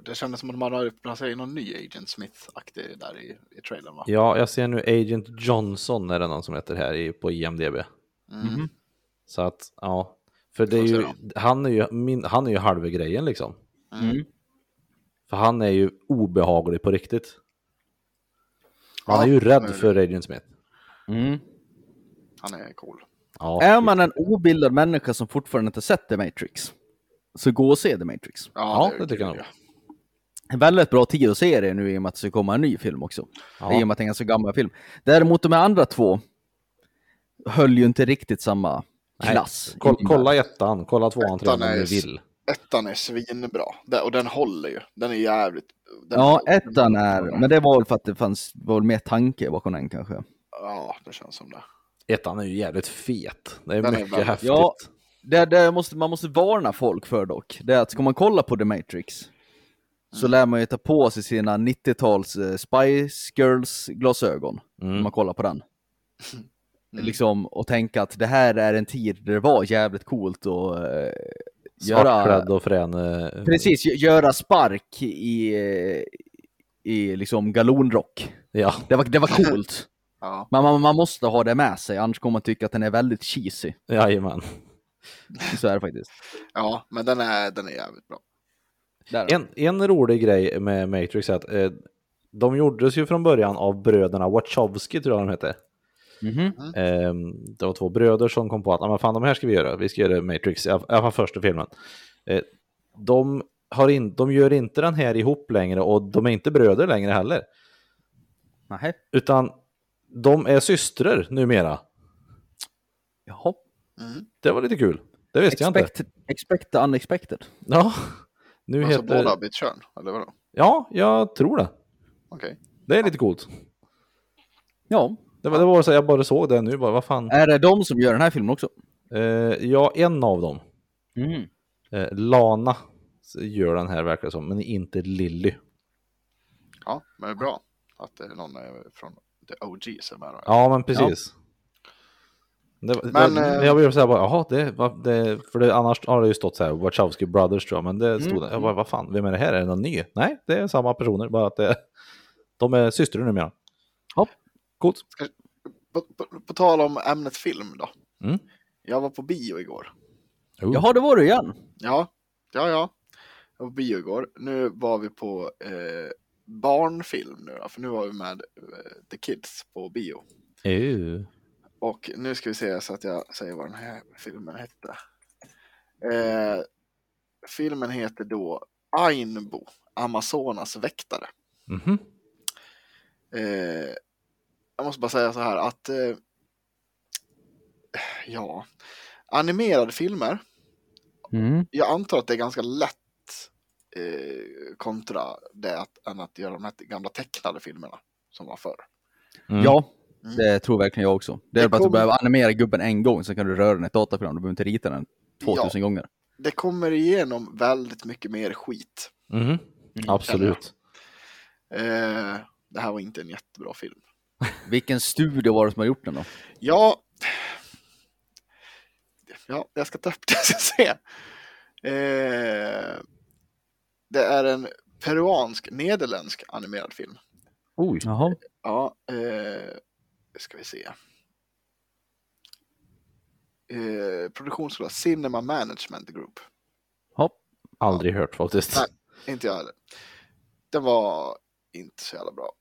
det, kändes som att man har placerat in någon ny Agent Smith-aktig där i, i trailern va? Ja, jag ser nu Agent Johnson är det någon som heter här i, på IMDB. Mm. Så att, ja. För det är ju, han är ju, min, han är ju halva grejen liksom. Mm. För han är ju obehaglig på riktigt. Han Ja, är ju rädd är för Agent Smith. Mm. Han är cool. Ja, Är man en obildad människa som fortfarande inte sett The Matrix, så gå och se The Matrix. Ja, är det tycker jag nog. En väldigt bra tid att se det nu i och med att det ska komma en ny film också. Ja. I och med att det är en ganska gammal film. Däremot de andra två höll ju inte riktigt samma klass. Min kolla ettan, kolla tvåan, trean om är- vill. Ettan är svinbra. Och den håller ju. Den är jävligt... Den Ja, den- ettan är, men det var väl för att det fanns, var väl mer tanke bakom den kanske. Ja, det känns som det. Ettan är ju jävligt fet. Det är Den är mycket väldigt- häftigt. Ja. Det, det måste, man måste varna folk för dock, det är att ska man kolla på The Matrix så lär man ju ta på sig sina 90-tals eh, Spice Girls-glasögon när man kollar på den. <laughs> Liksom, och tänka att det här är en tid där det var jävligt coolt att eh, Svartklädd och frän. eh, precis, gö- göra spark i, i liksom galonrock. Ja, Det var, det var coolt. <laughs> Ja. Men man, man måste ha det med sig, annars kommer man tycka att den är väldigt cheesy. jajamän. <laughs> Så är det faktiskt. ja, men den är, den är jävligt bra. Där. En, en rolig grej med Matrix är att eh, de gjordes ju från början av bröderna Wachowski tror jag de hette. Mhm. Eh, det var två bröder som kom på att ah, men fan, de här ska vi göra. Vi ska göra Matrix, i alla fall första filmen. Eh, de, har in, de gör inte den här ihop längre och de är inte bröder längre heller. Nähä. Utan de är systrar numera. Jaha. Det var lite kul. Det visste jag inte. Expect, expect the unexpected. Ja, nu Alltså heter... båda har bytt kön, eller vadå? Ja, jag tror det. Okej. Det är lite coolt. Ja. Det var, det var så jag bara såg det nu, bara vad fan. Är det de som gör den här filmen också? Eh, ja, en av dem. Mm. Eh, Lana gör den här verkar det som, men inte Lilly. Ja, men det är bra att det är någon eh, från The OG som är med. Ja, men precis. Det, Men, det, eh, jag blev såhär bara, jaha, det, det, för det, annars har det ju stått så här, Wachowski Brothers tror jag, men det stod där, jag bara, vad fan, vem är det här, är det någon ny? Nej, det är samma personer, bara att det, de är systrar numera. Ja. Coolt. På, på, på tal om ämnet film då. Mm. Jag var på bio igår. Oh. Jaha, det var du igen. Ja, ja, ja. Jag var på bio igår. Nu var vi på eh, barnfilm nu då, för nu var vi med eh, The Kids på bio. Ew. Och nu ska vi se så att jag säger vad den här filmen hette. Eh, filmen heter då Ainbo, Amazonas väktare. Mhm. Eh, jag måste bara säga så här att eh, ja, animerade filmer. Mm. Jag antar att det är ganska lätt eh, kontra det att, än att göra de här gamla tecknade filmerna som var förr. Mm. Ja, det tror verkligen jag också. Det är Det bara att du behöver animera gubben en gång, så kan du röra den i ett dataprogram. Du behöver inte rita den 2000 gånger. Det kommer igenom väldigt mycket mer skit. Mhm. Absolut. Eh, det här var inte en jättebra film. Vilken studio var det som har gjort den då? Ja, ja jag ska ta upp det <laughs> så se. Eh, det är en peruansk-nederländsk animerad film. Oj. Jaha. Ja, eh, ska vi se. Eh, produktionsskola Cinema Management Group. Hopp. Aldrig hört faktiskt. Nej. Inte jag heller. Den var inte så jävla bra.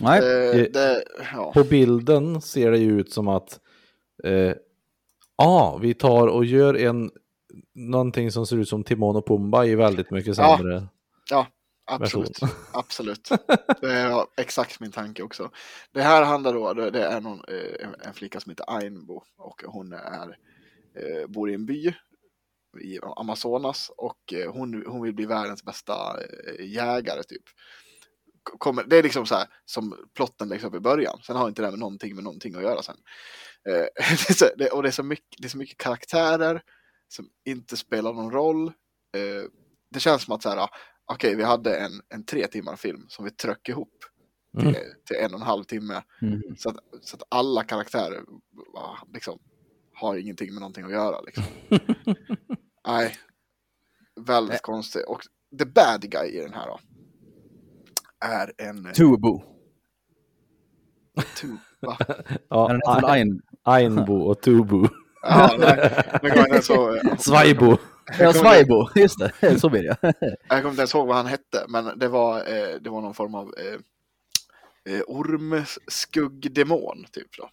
Nej. Eh, det, ja. På bilden ser det ju ut som att eh, ah, vi tar och gör en någonting som ser ut som Timon och Pumba i väldigt mycket Ja. sämre. Ja, absolut. version. <laughs> absolut. Det är exakt min tanke också. Det här handlar då, det är någon, eh, en- flicka som heter Ainbo och hon är, eh, bor i en by i Amazonas och eh, hon, hon vill bli världens bästa jägare typ. Kommer, det är liksom så här som plotten läggs upp i början. Sen har inte det med någonting med någonting att göra sen. Eh, <laughs> det så, det, och det är, så mycket, det är så mycket karaktärer som inte spelar någon roll. Eh, det känns som att så här, okej, vi hade en, en tre timmar film som vi tröck ihop till, Mm. till en och en halv timme. Mm. Så, att, så att alla karaktärer va, liksom, har ingenting med någonting att göra. Liksom. <laughs> Nej, väldigt konstigt. Och the bad guy i den här då, är en... eh, Tubo. tu, va? <laughs> Ja, Ein... Ainbo och Tubo. Ja, nej, eh, Svajbo. <laughs> Ja, Svajbo. Just det, så blir det. <laughs> jag kommer inte ens ihåg vad han hette, men det var, eh, det var någon form av eh, eh, ormskuggdemon typ. Då.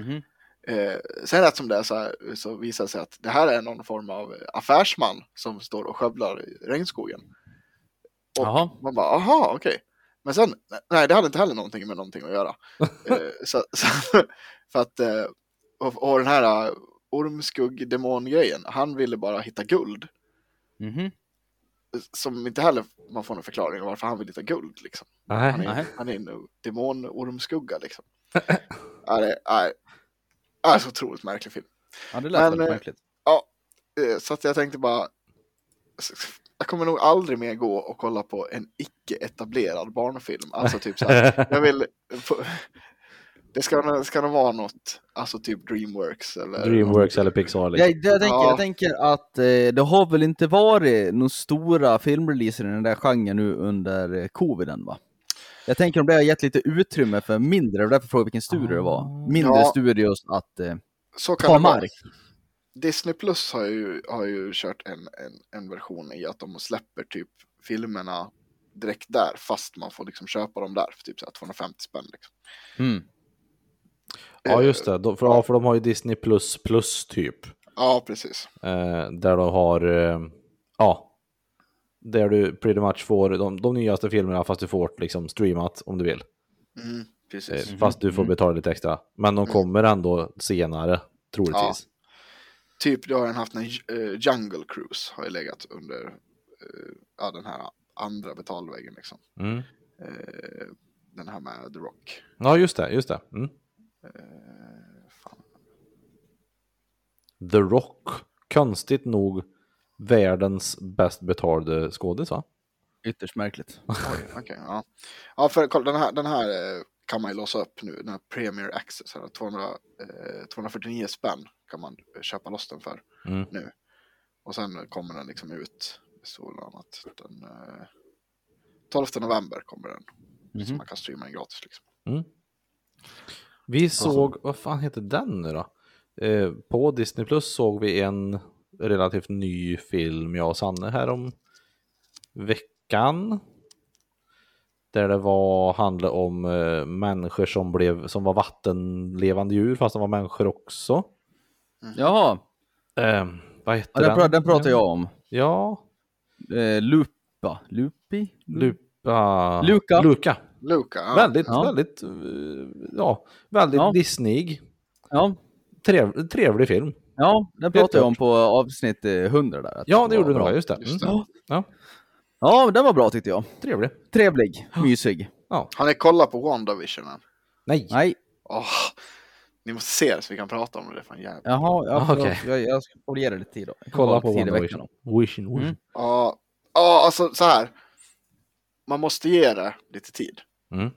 Mhm. Eh, sen rätt som det är så, här, så visar det sig att det här är någon form av affärsman som står och skövlar i regnskogen. Och Jaha. man bara, aha, okej. Men sen, nej, det hade inte heller någonting med någonting att göra. <laughs> eh, så, så, för att, eh, och, och den här uh, ormskuggdemon-grejen, han ville bara hitta guld. Mhm. Som inte heller man får någon förklaring av varför han vill hitta guld. Liksom. Han, är, Nej. han är en demon-ormskugga liksom. <laughs> nej, det- nej, är så otroligt märklig film. Ja, det lät Men, väldigt eh, märkligt. Ja, eh, så att jag tänkte bara. Jag kommer nog aldrig mer gå och kolla på en icke-etablerad barnfilm. Alltså typ så här. Jag vill. Det ska, det ska nog vara något, alltså typ Dreamworks eller. Dreamworks eller Pixar liksom. Jag, jag, tänker, Ja. jag tänker att eh, det har väl inte varit några stora filmreleaser i den där genren nu under eh, coviden va? Jag tänker om det har gett lite utrymme för mindre, och därför frågar jag vilken studio det var. Mindre Ja. studios att eh, Så kan ta det vara. Disney Plus har ju, har ju kört en, en, en version i att de släpper typ filmerna direkt där fast man får liksom köpa dem där för typ så här 250 spänn. Liksom. Mm. Ja just det, de, för, ja, för de har ju Disney plus plus typ. Ja, precis. Eh, där de har, eh, ja, där du pretty much får de, de nyaste filmerna fast du får liksom streamat om du vill. Mm, precis. Eh, Fast du får betala lite extra. Men de kommer ändå senare, troligtvis. Typ du har den haft en uh, Jungle Cruise har ju legat under eh, ja, den här andra betalväggen liksom. Mm. Eh, den här med The Rock. Ja, just det, just det. Mm. Eh, fan. The Rock, konstigt nog världens bäst betalde skådis va? Ytterst märkligt. <laughs> Oj, okej, ja. ja, för kolla, den här, den här eh, kan man ju låsa upp nu, den här Premier Access, här, 200, eh, 249 spänn kan man eh, köpa loss den för Mm. nu. Och sen kommer den liksom ut, står väl annat, den eh, 12 november kommer den. Så Mhm. man kan streama den gratis liksom. Vi såg, vad fan heter den nu då? Eh, på Disney Plus såg vi en relativt ny film, jag och Sanne, här om veckan. Där det var, handlade om eh, människor som, blev, som var vattenlevande djur fast de var människor också. Jaha, Eh, vad heter ja, den, den? den pratar jag om. Ja, Eh, Lupa, Lupi? Lupa... Luca. Luca. Luca, ja. Väldigt, Ja. väldigt, eh, ja, väldigt Ja. Disneyig. Ja, Trev, trevlig film. ja den pratar jag om på avsnitt eh, 100 där. att Ja, det gjorde du bra. just det. Just Mm. det. Ja, Ja, den var bra tyckte jag. trevlig. Trevlig, mysig. Har ni kollat på WandaVision än? Nej. Nej, Åh, ni måste se det så vi kan prata om det, fan jävligt. jaha, ja, Ah, okej. jag, jag ska få ge det lite tid då. Kolla på då. Wishing, wishing. Mm. Ja, ja, alltså så här. Man måste ge det lite tid. Mm.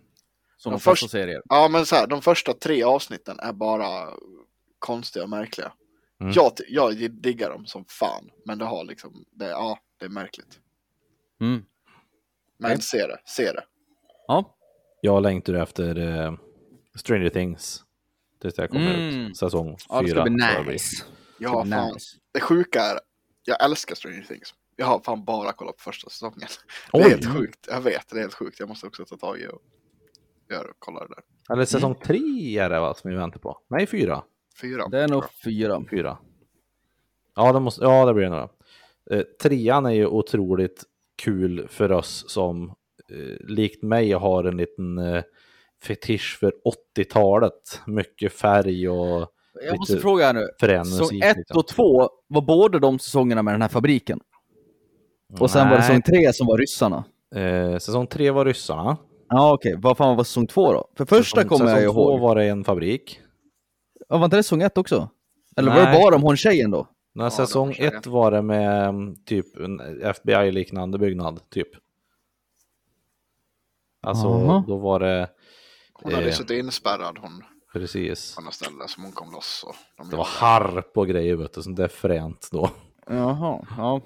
Som de flesta först- serier. Ja, men så här, de första tre avsnitten är bara konstiga och märkliga. Mm. Jag, jag diggar dem som fan, men det har liksom, det, ja, det är märkligt. Mm. Men Okej. se det, se det. Ja, Jag längtar efter eh, Stranger Things. Tills det kommer Mm. ut. Säsong ja det fyra. ska bli det nice. Bli fan, nice. det sjuka är, jag älskar Stranger Things. Jag har fan bara kollat på första säsongen. <laughs> Det Oj. är helt sjukt, jag vet, det är helt sjukt. Jag måste också ta tag i och göra, kolla det där. Eller säsong Mm. tre är det va, som vi väntar på? Nej, fyra. Fyra. Det är nog fyra. Fyra. Ja, det, måste, ja, det blir det nog. Eh, trean är ju otroligt kul för oss som eh, likt mig har en liten eh, fetisch för 80-talet. Mycket färg och Jag måste fråga här nu. Säsong musik. 1 liksom. och 2 var båda de säsongerna med den här fabriken. Och sen var det Nej. säsong 3 som var ryssarna. Eh, säsong tre var ryssarna. Ja okej, vad fan var säsong 2 då? För första säsong, kommer jag ju säsong två ihåg. var det en fabrik. Ja, var inte det säsong 1 också? Eller var det Nej. bara om hon tjejen då? När Ja, säsong det var ett var det med mm, typ en FBI-liknande byggnad, typ. Alltså, Aha. då var det Hon hade Eh. suttit inspärrad hon precis. på något ställe som hon kom loss. Och de Det var harp och grejer, vet du, sånt där fränt då. Jaha, ja.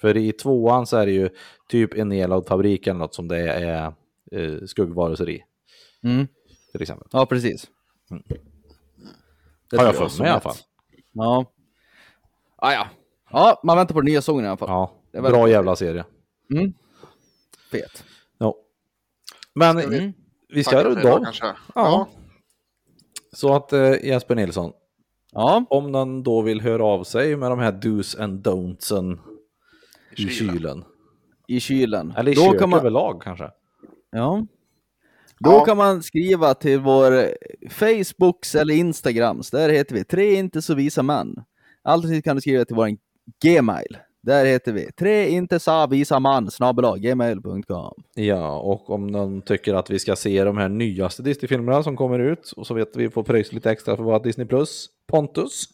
För i tvåan så är det ju typ en nedlagd fabrik eller något som det är eh, skuggvarelser i, Mm. till exempel. Ja, precis. Mm. Det Har jag för mig i alla fall. Ja. Ah, ja. Ja, man väntar på den nya säsongen i alla fall. Ja, Det är bra. jävla serie. Mm. Fet. Ja. Men Vi- ska det då. kanske. Ja. Så att eh, Jesper Nilsson, Ja, om någon då vill höra av sig med de här do's and don'tsen i I kylen. kylen. i kylen. Eller i Då kök kan man, överlag kanske. ja. Då Ja. kan man skriva till vår Facebooks eller Instagrams. Där heter vi Tre inte så visa män. Alltid kan du skriva till vår Gmail. Där heter vi tre inte sa visa man gmail.com. Ja, och om någon tycker att vi ska se de här nyaste Disney-filmerna som kommer ut och så vet vi får pröjsa lite extra för våra Disney Plus. Pontus.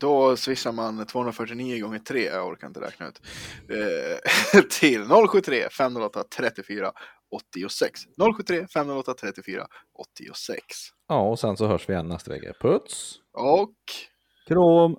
Då swishar man 249 gånger 3, jag orkar inte räkna ut, eh, <laughs> till 073 508 34 86. 073 508 34 86. Ja, och sen så hörs vi igen nästa vecka. Puts! Och Krom!